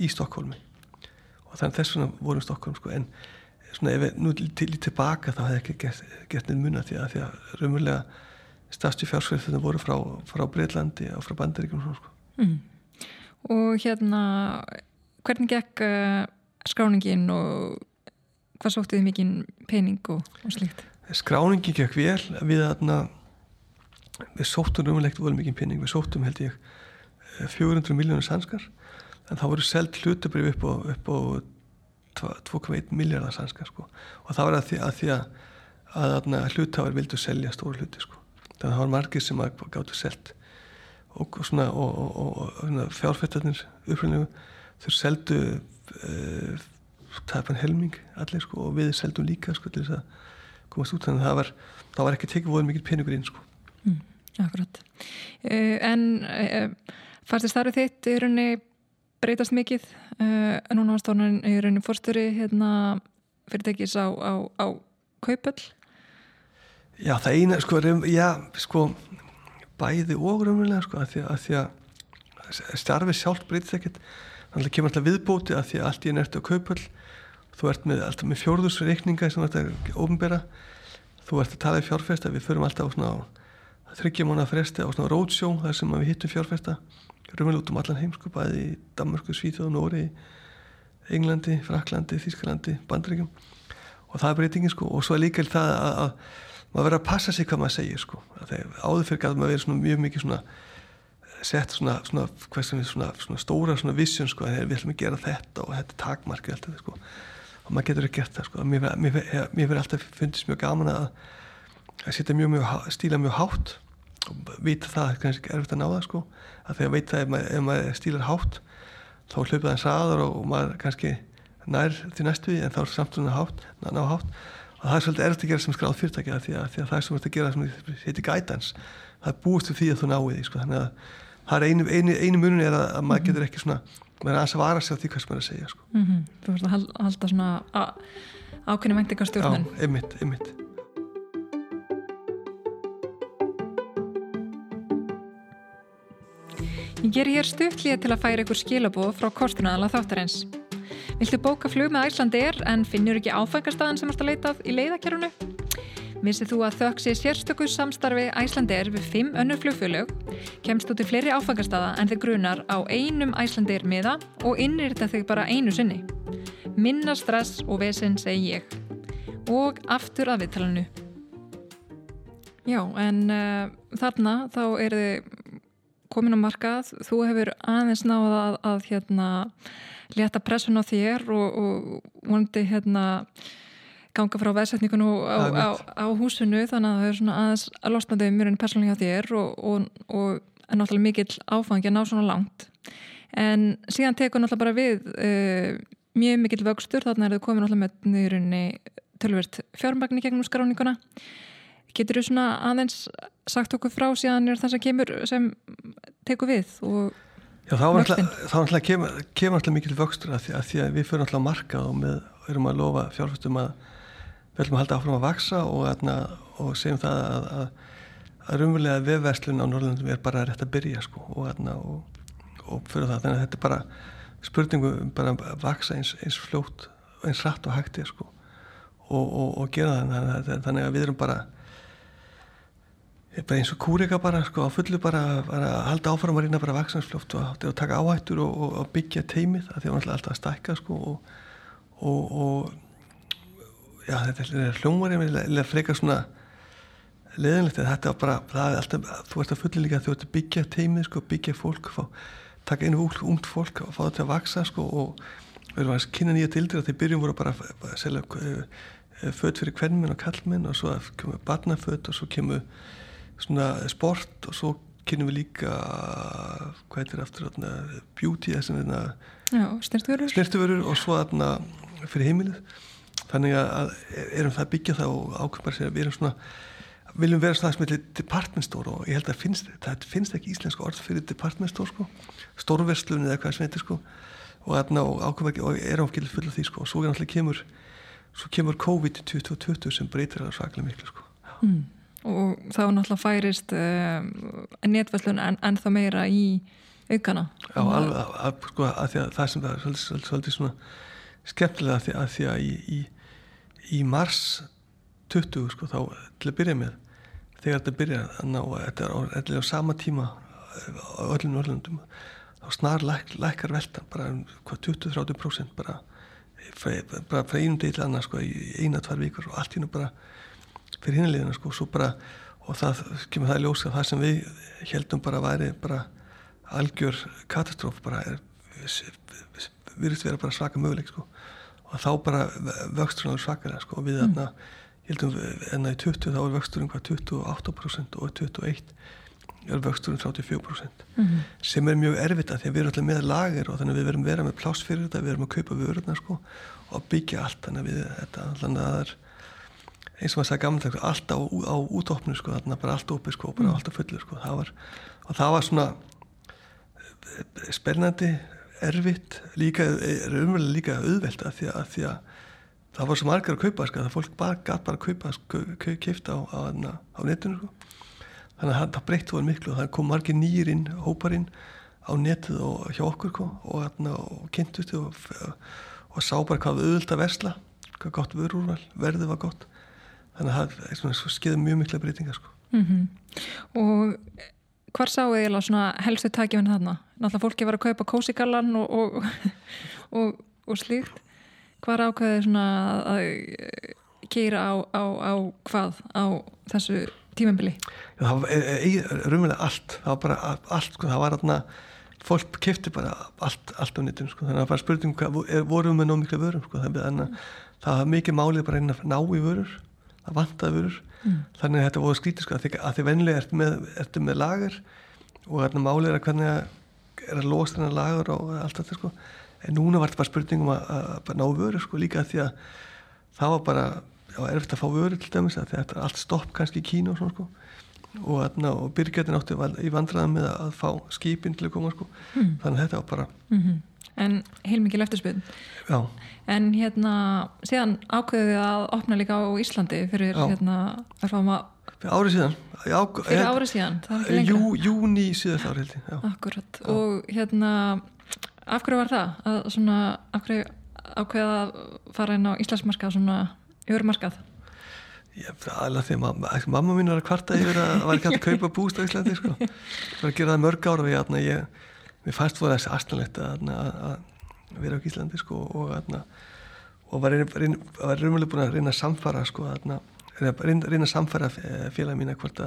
í Stokkólmi og þannig þess vegna vorum Stokkólm sko. en svona, ef við nú til í tilbaka þá hefði ekki gert, gert neitt munna því að því að raunverulega stafstu fjársvættina voru frá, frá Breitlandi og frá Bandaríkjum sko. Mm. og hérna hvernig gekk uh, skráningin og hvað sóttuði mikið pening og, og slikt? Skráningi gekk vel við aðna við sóttum umlegt volið mikið pening við sóttum held ég 400 miljónir sanskar en þá voru selgt hlutabrif upp á, á 2,1 miljardar sanskar sko. og það var að því að, því að, að, að hlutafar vildu selja stóru hluti sko. þannig að það var margir sem gáttu selgt og, og, og, og fjárfættarnir uppröndinu þau seldu uh, tapan helming allir sko og við seldum líka sko til þess að komast út. Þannig að það var, það var ekki tekið voru mikil peningur inn sko. Mm, Akkurat. Uh, En uh, færði starfið þitt í rauninni breytast mikið? Uh, núna var stórnarinn í rauninni fórstöri hérna fyrirtækis á, á, á kaupöll Já það eina sko, já, sko bæði og raunverulega sko að því að, því að starfið sjálf breytist ekkert. Þannig að kemur alltaf viðbóti að því að allt í enn ertu á kaupöll þú ert með, með fjórðusreikninga sem þetta er ofnbera þú ert að tala í fjárfesta, við förum alltaf á svona þryggjamána fresti á svona roadshow þar sem við hittum fjárfesta. Römmulega út um allan heimsku, bæði í Danmarku, Svíþjóð, Nóri Englandi, Fraklandi, Þísklandi, Bandaríkjum. Og það er breytingin sko. Og svo er líka það að, að maður verður að passa sig hvað maður segir sko. Áður fyrir að maður verður mjög mikið svona sett svona, svona, svona, stóra vision sko, við ætlum að gera þetta og þetta er takmarkið alltaf sko. Og maður getur ekki gert það sko. mér, mér, mér verður alltaf fundist mjög gaman að, að mjög, mjög stíla mjög hátt og vita það er kannski erfitt að ná það sko. Að þegar veit það ef maður, ef maður stílar hátt þá hlaupa það eins aður og, maður kannski nær til næstu en þá er samt svona hátt, ná hátt og það er svolítið erfitt að gera sem skráð fyrirtækja því því að það sem verður að gera sem heitir guidance. Það er búist við því að þú náði því sko. Þannig að það er einu, einu, einu munun er að, að maður getur ekki svona maður er aðeins að vara sig á því hvað sem maður er að segja sko. mm -hmm. Þú verður að halda svona ákveðni vendingarstjórnun Já, einmitt, einmitt. Ég ger hér stuttlið til að færa ykkur skilabóð frá kostunadala þáttarins Viltu bóka flug með Æslandir en finnur ekki áfengarstaðan sem ert að leitað í leiðakjörunu? Vissið þú að þökk sé sérstöku samstarfi Æslandir við fimm önnur flugfjölög, kemst þú til fleiri áfangastada en þið grunar á einum Æslandir miða og innrýrta þig bara einu sinni. Minna stress og vesen segi ég. Og aftur að viðtalanu. Já, en uh, þarna þá er þið komin á markað, þú hefur aðeins náða að, að hérna leta pressun á þér og, og vonandi hérna ganga frá veðsetningun á, á, á húsinu. Þannig að það er svona aðeins að losnaðið mjög persónulega hjá þér og, og, og er náttúrulega mikill áfangi að ná svona langt. En síðan tekur náttúrulega bara við uh, mjög mikill vöxtur. Þannig að það komið náttúrulega með nýðurinni tölvert fjármagni gegnum skráninguna. Getur þú svona aðeins sagt okkur frá síðan er það sem kemur sem tekur við og Já, þá náttúrulega kemur, kemur náttúrulega mikil vöxtur að því að, því að við fyrir náttúrulega marka og með, erum að lofa fjárfæstum að við ætlum að halda áfram að vaksa og, atna, og segjum það að, að, að rumvulega vefverslun á Norrlandum er bara rétt að byrja sko, og, atna, og, og fyrir það. Þannig að þetta er bara spurningu um bara að vaksa eins, eins fljótt eins rætt og hægt er sko, og gera það. Þannig að við erum bara bara eins og kúrika bara sko á fullu bara, bara halda áfram að reyna bara vaksansflóft og, og taka áhættur og, og, og byggja teimið það hann alltaf að stækka sko og já þetta er hljómar eða frekar svona leðinlegt þetta er bara, er alltaf þú ert að fullu líka þú ert að byggja teimið sko byggja fólk, fá, taka einu ungt fólk og fá þetta að vaksa sko og við erum að kynna nýja dildir að þeir byrjum voru bara að selja född fyrir kvennminn og kallminn og svo kemur barnafödd og svo kemur svona sport og svo kynum við líka hvað heitir aftur þarna, beauty snirtuvörur og svo þarna fyrir heimilið. Þannig að erum það að byggja það og ákveðmar sér að við erum svona viljum vera svona smiðli department store og ég held að finnst, það finnst ekki íslensku orð fyrir department store sko. Stórverslun eða hvað sem heitir sko. Og, og ákveðmar og er áfgilið fulla því sko. Og svo er náttúrulega kemur svo kemur COVID 2020 sem breytir það svaklega miklu sko. Mm og þá náttúrulega færist uh, netverslun en, en það meira í aukana. Já, alveg, að, að, sko, að að það sem það er svolítið, svolítið, svona skemmtilega því að, því að í, í, í mars 20 sko þá til að byrja með þegar þetta byrja að ná þetta er á, á sama tíma öllum norðlundum þá snar læk, lækar veltan bara um 20-30% bara bara frá einum degi til annars sko í eina-tvær vikur og allt nú bara fyrir hinliðina sko bara, og það kemur það í ljósa það sem við heldum bara að væri bara algjör katastróf bara er virðist vera bara svaka möguleik sko og þá bara vöxturinn er svakara sko og við þarna mm. heldum enna í 20 þá er vöxturinn hvað 28% og 21 er vöxturinn 34% mm -hmm. sem er mjög erfitt að því að við erum alltaf með lager og þannig að við verum vera með pláss fyrir þetta við verum að kaupa vörurna sko og byggja allt þannig að við þetta alltaf það er eins og maður sagði gamlega allt á, á útopnu sko, þarna bara allt opið sko, bara mm. allt á fullu sko, það var, og það var svona eh, spennandi erfitt, líka umverulega líka auðvelt að því að, því að það var svo margar að kaupa sko, það fólk bara gæt bara að kaupa, sko, kifta á, á, á netinu sko þannig að það breytti voru miklu og það kom margir nýjirinn, hóparinn á netið og hjá okkur sko, og, og kynntusti og, og sá bara hvað við auðvelt að versla hvað gott vörúrval, verðið var gott þannig að það skeiði mjög mikla breytingar sko. mm -hmm. og hvar sáu eiginlega svona helstu takifinn þarna? Náttúrulega fólki var að kaupa kósigallan og, og, og, og slíkt hvar ákveði svona að keira á, á, á hvað á þessu tímembili? Það var raunverulega allt það var bara allt, sko, það var þarna fólk kefti bara allt, allt á nýttinu sko. þannig að það var spurning hvað vorum við með nóg mikla vörum sko. þannig að það var mikið málið bara að ná í vörur það vantaði vörur. Mm. þannig að þetta voru skrítið sko að því að því vennilega ertu með, ertu með lager og þarna málið er að hvernig er að losa þennan lager og allt þetta sko. En núna var þetta bara spurningum að, að ná vörur sko líka því að það var bara erfitt að fá vörur til dæmis að þetta er allt stopp kannski í kínu og svona sko. Og, þarna, og byrgjörðin átti í vandraðan með að fá skipin til að koma sko. Mm. þannig að þetta var bara mm -hmm en heilmikið eftirspun en hérna síðan ákveðið að opna líka á Íslandi fyrir Já. hérna árið síðan Já, fyrir árið síðan, það er jú, júni síðast árið Akkurat, og hérna af hverju var það? Að svona, af hverju ákveðið að fara inn á Íslandsmarkað svona örumarkað? aðalega því að mamma mín var að kvarta yfir að það var ekki að kaupa búst á Íslandi sko. það var að gera það mörg ára og ég, ég mér fannst voru þessi aðstæðanlegt að, að vera á Íslandi sko, og, að, og var raunverulega búin að reyna að samfara sko, að, reyna, reyna að samfara félag mín að,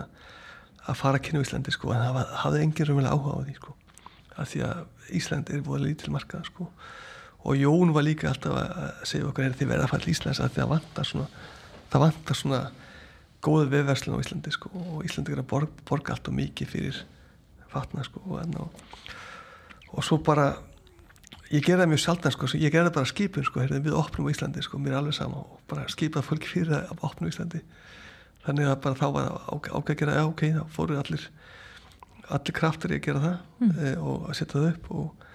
að fara að kynna Íslandi sko, en það hafði engin raunverulega áhuga á því sko, að því að Íslandi er búin lítil markað sko. og Jón var líka alltaf að segja okkur er því verða að falla í Íslands að það vantar svona það vantar svona góðu viðverslun á Íslandi sko, og Íslandi er að borga, borga allt og mikið fyrir fatna og, og svo bara ég gerði það mjög sjaldan sko, ég gerði bara skipun sko, heyrði, við opnum í Íslandi sko, mér er alveg sama og bara skipað fólki fyrir að opnum í Íslandi þannig að bara þá var ágæð að gera já ok, þá fóru allir allir kraftur í að gera það mm. e, og að setja það upp og,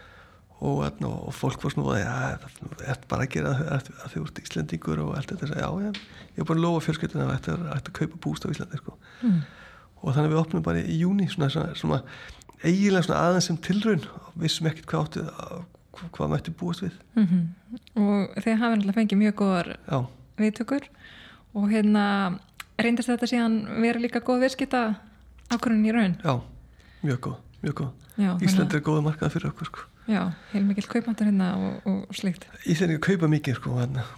og, og, og fólk var svona ja, það er bara að gera það að, þið vart íslendingur og allt þetta já, já, ég er bara að lofa fjölskylduna að þetta er að kaupa búst á Íslandi sko. mm. og þannig að við opnum bara í júni svona, svona, svona eiginlega svona aðeins sem tilraun. Og vissum ekkert hvað áttu hvað mætti búast við. Mm -hmm. og þeir hafa náttúrulega fengið mjög góðar viðtökur. Og hérna reyndist þetta síðan vera líka góð viðskita ákvörðin í raun? Já, mjög góð, mjög góð. Ísland er góða markað fyrir okkur sko. Já, heil mikil kaupmáttur hérna og, og slikt Íslandingar kaupa mikið sko,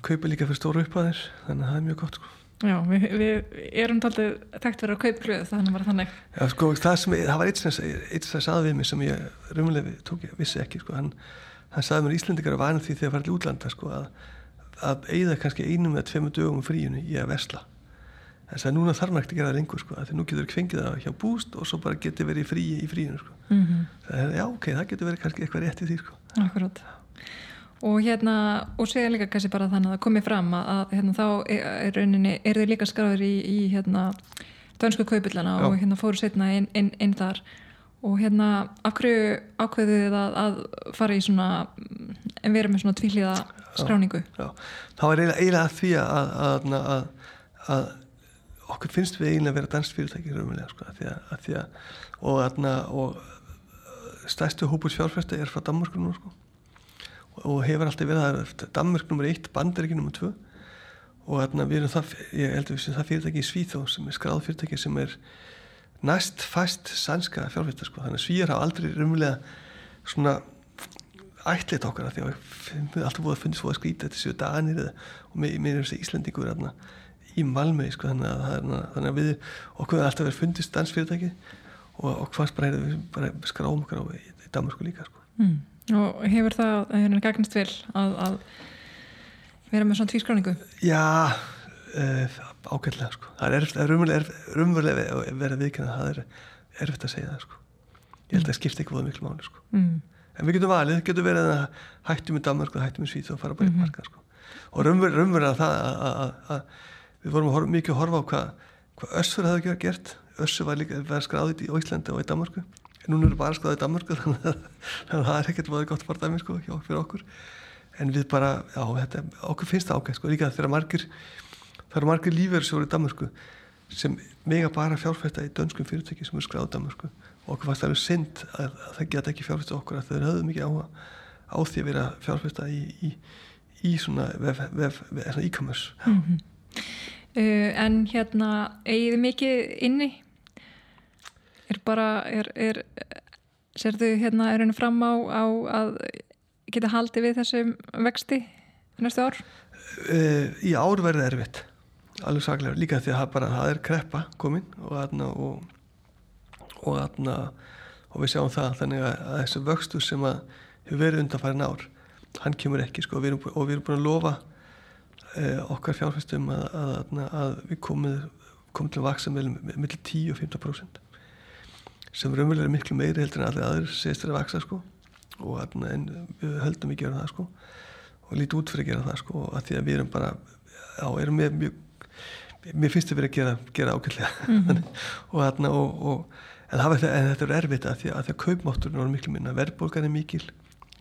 kaupa líka fyrir stóru uppaðir þannig að það er mjög gott sko. Já, við, við erum taldið þekkt verið að kaupa hljóð þannig var þannig Já, sko, það, sem, það var eitt sem sagði við mig sem ég rumlega tók, vissi ekki sko, hann, hann sagði mér Íslandingar að vana því þegar það var til útlanda sko, að, að eigða kannski einum eða tveimu dögum fríinu í að vesla þess að núna þarf maður ekkert að gera það lengur sko, því nú getur það kvengið það hjá búst og svo bara getur verið frí í fríinu sko. mm -hmm. það er, já ok, það getur verið kannski eitthvað rétt í því sko. Akkurát og hérna, og segja líka kannski bara þannig að það komi fram að, að hérna, þá er rauninni, er þið líka skráður í, í hérna, dönsku kaupillana og hérna fóru setna inn, inn, inn þar. Og hérna, af hverju ákveðið að, að fara í svona en vera með svona tvíliða skráningu? Já, já. það var eiginlega því að að okkur finnst við eiginlega að vera dansfyrirtæki sko, að að, að að, og, aðna, og uh, stærstu hópur fjárfæsta er frá Danmörku nú sko, og hefur alltaf verið að Danmörk nr. 1, Bandaríki nr. 2 og aðna, við erum það ég held að við séum það fyrirtæki í Svíþó sem er skráð fyrirtæki sem er næst fæst sænska fjárfæsta sko. þannig að Svíjar hafa aldrei rumlega svona ætlit okkar því að við alltaf búið að fundast fóða skrítið þetta séu danir og með, með þessi Íslandingur aðna í Malmö sko, þannig, að, þannig að við okkur alltaf verið fundist dansfyrirtæki og, og hvers bara, við bara skráum okkur á í Danmarku líka sko. mm. Og hefur það hefur gagnast vel að, að vera með svona tvískráningu? Já uh, ágætlega sko. það er rumverulega að vera viðkynna það er erfitt að segja það sko. ég held að það skipta ekki voða miklu máli sko. mm. en við getum valið, getum verið að hættum í Danmark og hættum í Svíð og fara bara í mm -hmm. marka sko. og rumverulega það að við vorum að horfa, mikið að horfa á hvað hva Össur hefði gert Össur var líka verið skráðið í Íslandi og í Danmarku núna eru bara skráðið í Danmarku þannig að, þannig að það er ekkert gott bara dæmi sko, fyrir okkur. En við bara, já, þetta, okkur finnst það ágætt sko, líka þegar margir það eru margir lífverðsjóður í Danmarku sem mega bara fjárfæsta í dönskum fyrirtæki sem eru skráðið í Danmarku og okkur fannst það alveg synd að, að það geta ekki fjárfæsta okkur að þau höfðu mikið áhuga á því að vera fjárfæsta í, í, í svona e-commerce. Mm -hmm. Uh, en hérna eigið mikið inni er bara er, er serðu hérna er henni fram á, á að geta haldið við þessum vexti næstu ár? Uh, í ár verður erfitt. Alveg saklega, líka því að bara, það er kreppa komin og aðna og, og aðna og við sjáum það þannig að, að þessu vöxtu sem að hefur verið undan farin ár hann kemur ekki sko. Og við erum, og við erum búin að lofa eh, okkar fjárfæstum að, að, að við komum, komum til að vaksa með millir 10 og 15% sem raunverulega er miklu meiri heldur en allir aður segist þeirra að vaksa sko. Og aðna, við höldum við gera það sko. Og lítið út fyrir að gera það sko að því að við erum bara á, erum með mjög mér finnst þetta verið að gera, gera ákveðlega mm -hmm. og þarna og, og, en, það, en þetta er erfitt að því að, að kaupmátturinn er miklu minna, verðbólgan er mikil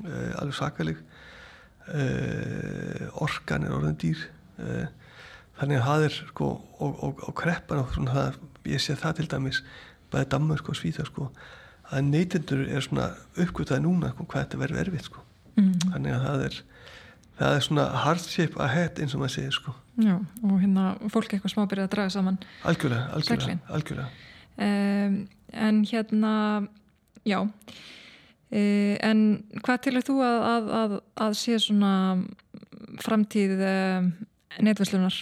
uh, alveg sakalig uh, orkan er orðin dýr. Uh, þannig að það er sko, og, og, og kreppan og svona það, ég sé það til dæmis bæðið Danmark og Svíþa sko, að neytendur er svona uppgötaði núna sko, hvað þetta verður erfitt sko. mm. þannig að það er það er svona hardship ahead eins og maður segir sko Já, og hérna fólk eitthvað smá byrjaði að draga saman algjörlega, algjörlega, algjörlega. Um, en hérna já Eh, en hvað tilur þú að, að, að, að sé svona framtíð eh, netvæslunar?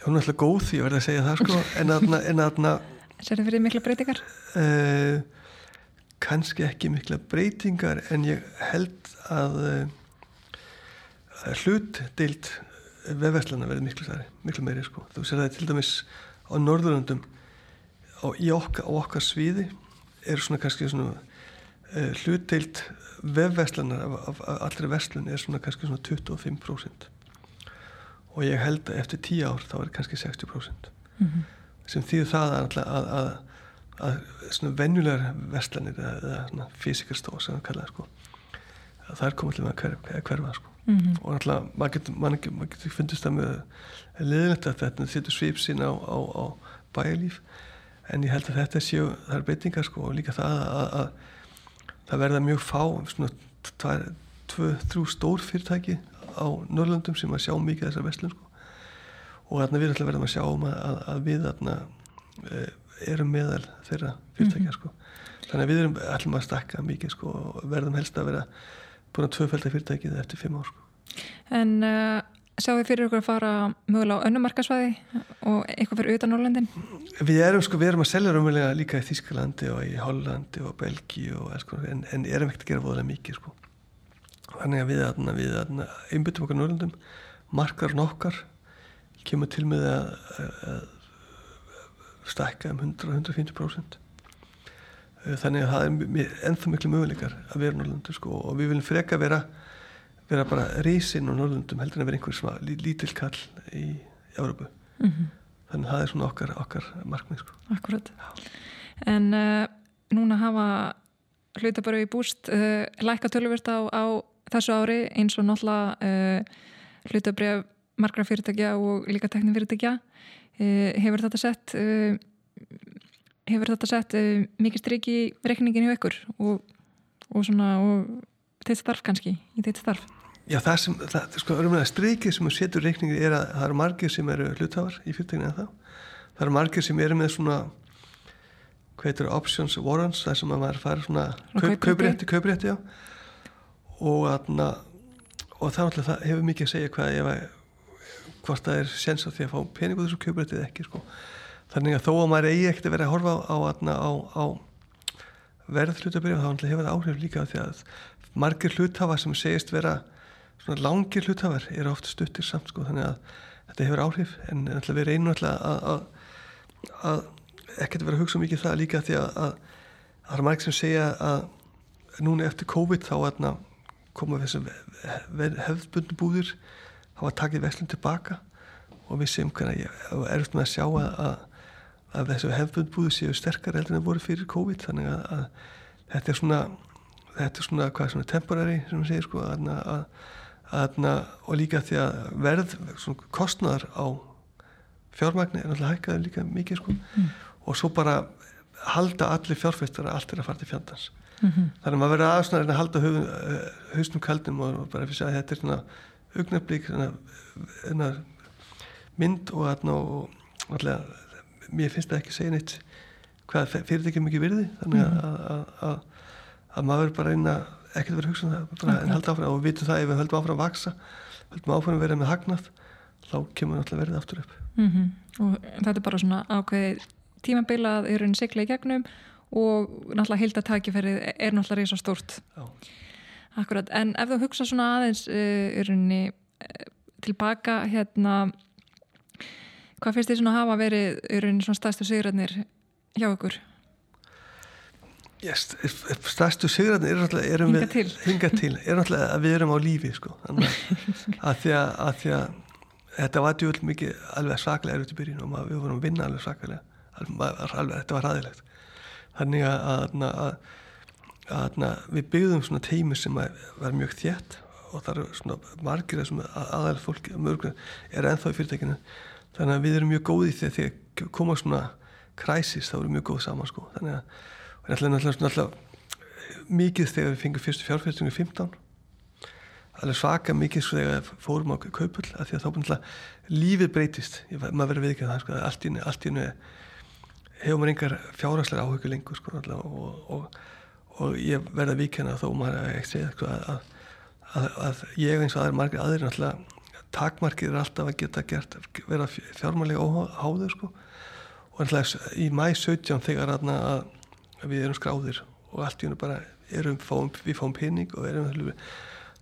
Hún er alltaf góð, ég verði að segja það sko, en aðna... En aðna Sér þið fyrir mikla breytingar? Uh, Kanski ekki mikla breytingar, en ég held að uh, hlut deilt vefverslana verði miklu, miklu meiri sko. Þú sér það til dæmis á Norðurlandum á, okkar, á okkar sviði er svona kannski svona uh, hlutdeilt vefveslanar af, af, af allri veslun er svona kannski svona 25% og ég held að eftir 10 ár þá er kannski 60% mm -hmm. sem þýður það að, að, að, að svona venjulegar veslanir eða svona físikarstóð sem það kallaði sko það er komið til að hverfa, sko mm -hmm. og náttúrulega maður getur, man getur fundist það með leðilegt að þetta þittur svip sín á, á, á bæjarlíf en ég held að þetta séu, það er beitingar sko og líka það að, að, að það verða mjög fá svona tvö, þrjú stór fyrirtæki á Norrlandum sem að sjá mikið þessar vestlun sko og þarna við ætlum að verðum að sjá um að, að við þarna e, erum meðal þeirra fyrirtækja mm -hmm. sko. þannig að við erum maður að stakka mikið sko, og verðum helst að vera búin að tvöfælda fyrirtækið eftir fimm ár sko. En uh, sjáu þið fyrir ykkur að fara mögulega á önnumarkasvæði og eitthvað fyrir utan Norrlandin? Við erum sko, við erum að selja raunverulega líka í Þísklandi og í Hollandi og sko, en, en erum ekkert að gera voðalega mikið sko þannig að við, við einbyttum okkar Norrlandum markar nokkar kemur til með að, að stækka um 100-150% eh, þannig að það er ennþá miklu möguleikar að vera Norrlundur sko og við viljum freka vera vera bara reysinn á Norrlundum heldur en að vera einhver sem að lítil kall í Európu mm -hmm. þannig að það er svona okkar, okkar markmið sko. Akkurat En uh, núna hafa hlutaböru í búst uh, lækka töluvert á, á þessu ári eins og náttúrulega uh, hlutabref margra fyrirtækja og líka teknifyrirtækja Eh, hefur þetta sett eh, hefur þetta sett mikið stryk í rekningin hjá ykkur og, og svona og teitt starf kannski, í teitt starf? Já það sem, það, sko, strykið sem setur reikningin er að það eru margir sem eru hlutafar í fyrirtækinu en þá það eru margir sem eru með svona hvað heitir options warrants það sem að maður fara svona kauprétti, kauprétti já og, aðna, og það, það hefur mikið að segja hvað ef að hvort það er sens á því að fá peningu þessu kjöprættið ekki sko. þannig að þó að maður eigi ekkert að vera að horfa á, á, á verð hlutabrið þá hefur það áhrif líka því að margir hlutafar sem segist vera langir hlutafar eru oft stuttir samt sko þannig að þetta hefur áhrif en við reynum alltaf að, að, að ekkert vera að hugsa mikið það líka því að, að það er margir sem segja að núna eftir COVID þá koma þessum hefðbundum búðir hafa takið veslum tilbaka og við séum hvernig ég er eftir með að sjá að, að, að þessu hefðbundbúðu séu sterkar heldur en það voru fyrir COVID þannig að, að þetta er svona þetta er svona hvað svona temporary sem við segir sko og líka því að verð svona kostnar á fjármagni er náttúrulega hækkaði líka mikið sko mm. og svo bara halda allir fjárfæstar að allt er að fara til fjandans mm -hmm. þannig að maður verður aðsnar að halda hausnum kaldum og bara fyrir að þetta er svona augnablík mynd og, og allega, mér finnst það ekki að segja neitt hvað fyrirtækjum ekki virði þannig að, mhm. að, að, að maður bara reyna ekkert verið hugsa um það en halda áfram og við vitum það ef við höldum áfram að vaksa höldum áfram að vera með hagnað þá kemur náttúrulega verið aftur upp mm -hmm. og þetta er bara svona ákveði tímabila að eru einn sigla í gegnum og náttúrulega heildatækifærið er náttúrulega reysa stórt Já. Akkurat, en ef þú hugsa svona aðeins uh, runni, uh, tilbaka hérna hvað finnst þið svona að hafa verið runni svona stærstu sigræðnir hjá ykkur? Yes, stærstu sigræðnir er alltaf erum hinga til, hinga til. Er alltaf að við erum á lífi sko. Að því að, að því að þetta var djúvel mikið alveg saklega erut í byrjun og maður, við vorum að vinna alveg saklega alveg, alveg, þetta var ræðilegt þannig að, að, að við byggðum svona teimi sem var mjög þjætt og það eru svona margir sem aðalega fólki mörgur er ennþá í fyrirtækinu. Þannig að við erum mjög góði þegar að koma svona kræsis þá erum við mjög góð saman sko. Þannig að það er náttúrulega mikið þegar við fengum fyrstu fjárfæstingu 15 alveg svaka mikið svo þegar fórum á kaupull að því að þá búin lífið breytist. Ég, maður verður við ekki að það sko allt í hennu hefur maður engar fjárhagslega áhugur lengur sko og, og og ég verða víkjana þó maður ekki segja sko, að, að, að ég eins og aðeins margir aðeins náttúrulega takmarkið er alltaf að geta gert vera fjármálega óháður sko. og náttúrulega í mæ 17 þegar að, að við erum skráðir og allt í húnu bara erum, fáum, við fáum pening og erum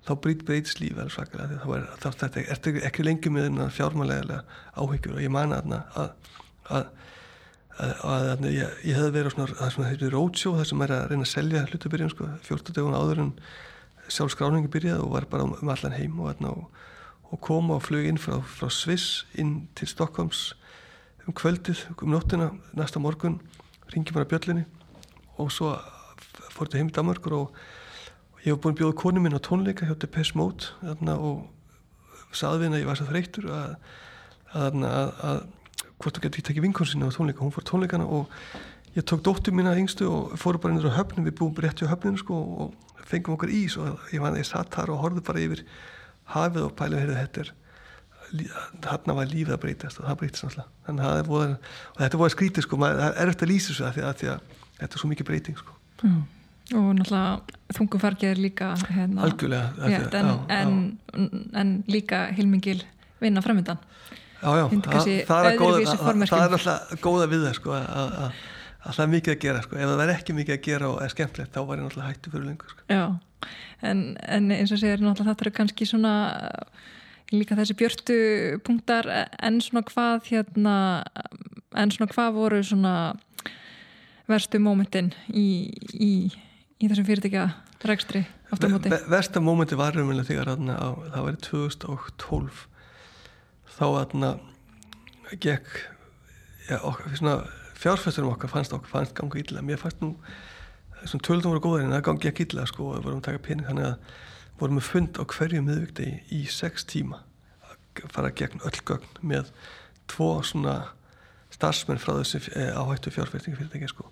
þá breyt breytist líf alveg svakalega þá er þetta ekki, ekki lengi með fjármálega áhyggjur og ég man að að að, að ég, ég hef verið á svona, það sem heitir roadshow það sem er að reyna að selja hlutabyrjun sko, 14 dagun áður en sjálf skráningi byrjaði og var bara um, um allan heim og, og, og kom og flög inn frá, frá Sviss inn til Stokkons um kvöldið, um nóttina næsta morgun, ringi bara bjöllinni og svo fór þetta heim í Danmarkur og, og ég hef búin að bjóða konu minn á tónleika hjá Depeche Mode og saði við henni að ég var svo þreytur að, að, að hvort þú getur ekki tekið vinkonsinni á tónleika hún fór tónleikana og ég tók dóttu mína yngstu og fóru bara inn á höfnum við búum rétti á höfninu sko og fengum okkar ís og ég, man, ég satt þar og horfði bara yfir hafið og pælið heyrði þetta er þarna var lífið að breytast og það breytist náttúrulega þannig að voða, og þetta að skrítið sko, maður, það er eftir að lýsa þessu að því að, því að þetta er svo mikið breyting sko. mm. og náttúrulega þungufargið er líka hérna, algjörlega rétt, en, já, en, já. en líka hilmingil vinna framöndan já já, það, er góða, það, er náttúrulega góða við það sko, er mikið að gera sko. ef það er ekki mikið að gera og er skemmtilegt þá var ég náttúrulega hættu fyrir lengur sko. já, en, en eins og segir náttúrulega þetta er kannski svona líka þessi björtu punktar en svona hvað hérna en svona hvað voru svona verstu mómentin í, í, í þessum fyrirtækja rekstri aftur móti? Versta mómenti var umvel þegar á, það var í 2012 þá aðna gekk ja, fjárfæsturum okkar fannst okkar fannst ganga illa. Mér fannst nú þessum tölðum voru góðar en það gangi ekki illa sko og vorum að taka pening þannig að vorum við fund á hverju miðvíkti í sex tíma að fara gegn öll gögn með tvo svona starfsmenn frá þessu eh, áhættu fjárfæstingi fyrirtæki sko.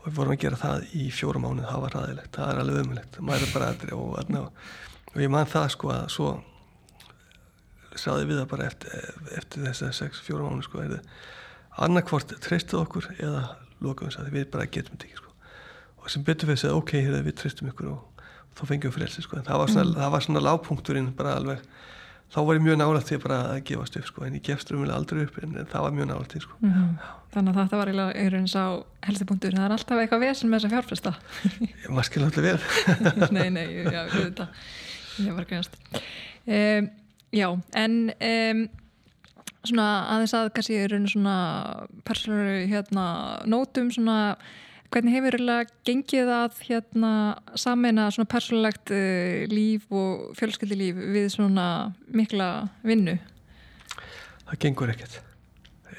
Og við vorum að gera það í fjóra mánuð það var ræðilegt, það er alveg umhverlegt maður er bara aðri og, og ég man það sko að svo saði við það bara eftir, eftir þess að sex, fjóra mánuð sko annarkvort treystuð okkur eða lokaðum þess að við bara getum þetta ekki sko og sem betur við að segja ok, við treystum ykkur og þá fengjum við frelsi sko. það var svona, mm. svona lágpunkturinn bara alveg þá var ég mjög nála til bara að gefast upp sko. en ég gefst rúmulega aldrei upp en, en það var mjög nála til sko. mm -hmm. Þannig að þetta var eiginlega eins á helstipunktur það er alltaf eitthvað vesen með þessa fjárfesta Maður skilja alltaf vel Nei, nei, já, þetta ég var grænast um, Já, en um, svona aðeins að kannski er einu svona persónur hérna nótum svona Hvernig hefur það gengið að hérna, samena svona persónlegt uh, líf og fjölskyldilíf við svona mikla vinnu? Það gengur ekkert.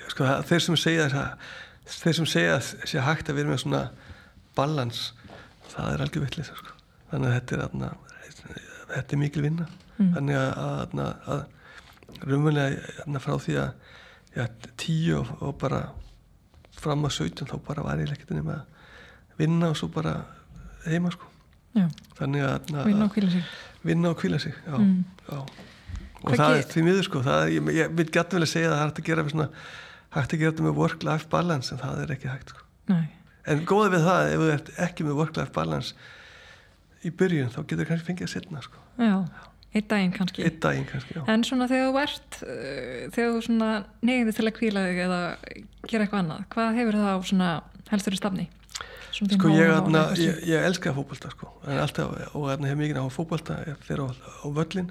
Sko, það, þeir sem segja það, þeir sem segja að sé hægt að vera með svona balans, það er algjör vittlisa. Sko. Þannig að þetta er, þetta er mikil vinna. Mm. Þannig að, að, að raunverulega frá því að já, tíu og, og bara fram að 17 þá bara var ég ekkert nema að vinna og svo bara heima sko já. þannig að vinna og kvíla sig vinna og kvíla sig já, mm. já. og það er því miður sko það, ég, ég vil gæti vel að segja að það er hægt að gera svona, hægt að gera þetta með work-life balance en það er ekki hægt sko Nei. en góða við það ef þú ert ekki með work-life balance í byrjun þá getur það kannski fengið að setna sko já Eitt daginn kannski. Eitt daginn kannski, já. En svona þegar þú ert, uh, þegar þú svona neyðið til að kvíla þig eða gera eitthvað annað, hvað hefur það á svona helstur í stafni? Sko ég, atna, ég, ég elska fókbalta sko alltaf, og hérna hef mikið á fókbalta þegar á, á völlin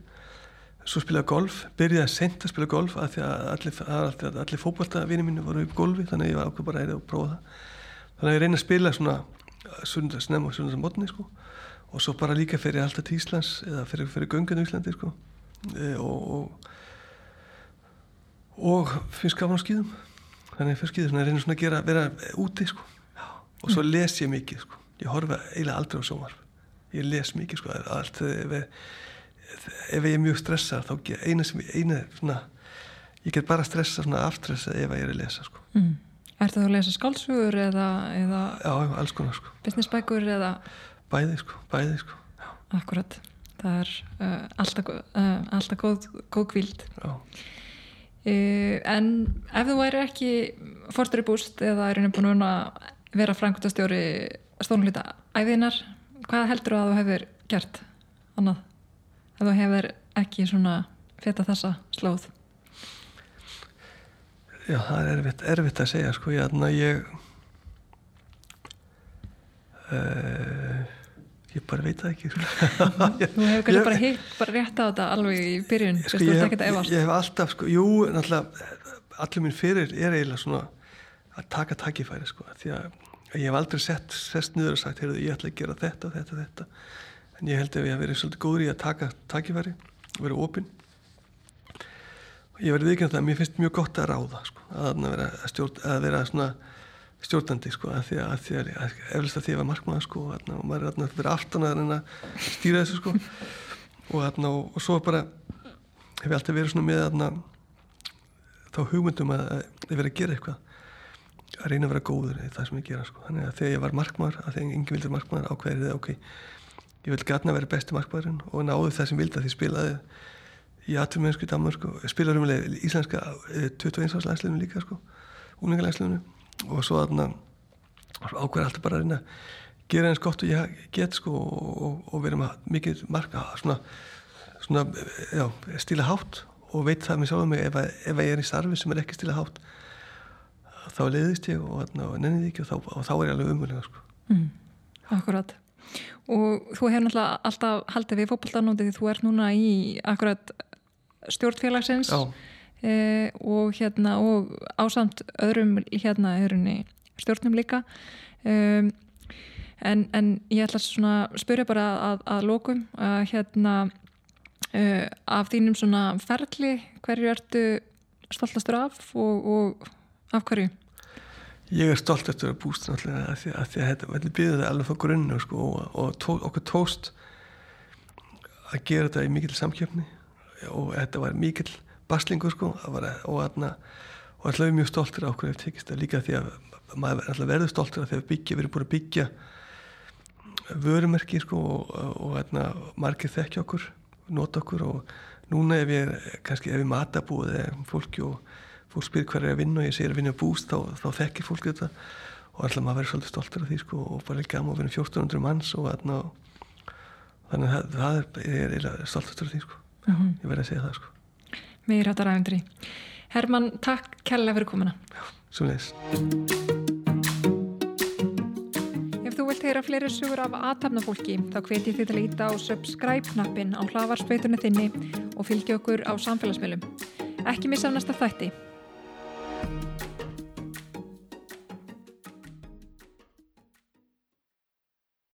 svo spilaði golf, byrjaði að senda að spila golf að því að allir, allir, allir fókbalta vinið mínu voru upp golfi þannig að ég var ákveð bara að prófa það þannig að ég reyna að spila svona sundarsnem og sundarsmotni sko og svo bara líka fyrir alltaf til Íslands eða fyrir, fyrir göngun í Íslandi sko. E, og, og og finnst gafan á skýðum þannig að fyrir skýðum reyna svona að gera, vera úti sko. Og svo les ég mikið sko. ég horfa eiginlega aldrei á sjónvarp. Ég les mikið sko. Allt, ef, ef ég er mjög stressað þá eina sem eina svona, ég get bara stressa svona aftressa ef ég er að lesa sko. Mm. Er það að lesa skálsugur eða, eða Já, alls konar sko. Businessbækur eða Bæði sko, bæði sko. Já. Akkurat, það er uh, alltaf, uh, alltaf góð, góð kvíld Já. Uh, En ef þú væri ekki fórstur í búst eða er einnig búin að vera frangutastjóri stórnlita æfiðinar hvað heldur þú að þú hefur gert annað? Að þú hefur ekki svona feta þessa slóð? Já, það er erfitt, erfitt að segja sko, ég ég uh, ég bara veit það ekki Þú hefur kannski bara hitt bara rétt á þetta alveg í byrjun sko, ég, hef, ég, hef alltaf sko, jú, allir minn fyrir er eiginlega svona að taka takkifæri sko því að ég hef aldrei sett sest niður og sagt heyrðu ég ætla að gera þetta og þetta og þetta. En ég held að ég hef verið svolítið góður í að taka takkifæri og vera opinn. Og ég verið vikinn að mér finnst mjög gott að ráða sko að vera, að stjórn, að vera svona stjórnandi sko að því að, að, að, að eflust að því var markmaður sko og maður er að vera aftan að reyna að stýra þessu sko og, og, og svo bara hef ég alltaf verið svona með þá hugmyndum að ég verið að gera eitthvað að reyna að vera góður í það sem ég gera sko. þannig að þegar ég var markmaður, að þegar enginn vildur markmaður ákveðið ok, ég vil gætna að vera besti markmaðurinn og náðu það sem vildi að því spilaði í aturmennsku í Danmark sko, spilar umlega íslenska 21. árs landsliðinu líka sko, úningalandsliðinu og svo aðna ákveður alltaf bara að reyna gera eins gott og ég get sko og, og, og vera með mikið marka svona, svona já, stíla hátt og veit það mér sjálf mig ef, ef ég er í starfi sem er ekki stíla hátt þá leiðist ég og, og nenniði ekki og þá, og þá er ég alveg umvölinga sko. mm, Akkurat. Og þú hefur náttúrulega alltaf haldið við fókbaltanóti því þú ert núna í akkurat stjórnfélagsins e, og hérna og ásamt öðrum hérna öðrunni stjórnum líka um, en, en ég ætla svona að spyrja bara að, að lókum að hérna uh, af þínum svona ferli hverju ertu stoltastur af og, og af hverju? Ég er stolt eftir að búst náttúrulega því að, þetta býður það alveg frá grunnu sko, og, og tó, okkur tóst að gera þetta í mikill samkjöfni og þetta var mikill baslingur sko, var, og og alltaf mjög stoltir á okkur ef tekist það líka því að maður verður stoltir að þegar byggja, við erum búin að byggja vörumerki sko, og, og þarna margir þekkja okkur nota okkur. Og núna ef ég er kannski ef ég matabúið eða fólki og fólk spyr hver er að vinna og ég segir að vinna búst þá, þá þekkir fólk þetta. Og alltaf maður verður svolítið stoltur af því sko og bara gaman að vinna 1400 manns og þarna þannig að það er, er eiginlega stoltur af því sko. Mm -hmm. ég verði að segja það sko Mér hattar aðeindri Herman, takk kærlega fyrir komuna. Já, svo leiðis Ef þú vilt heyra fleiri sugur af aðtapnafólki þá hveti þið til að íta á subscribe-knappin á hlavarspeitunni þinni og fylgja okkur á samfélagsmiðlum. Ekki missa næsta þætti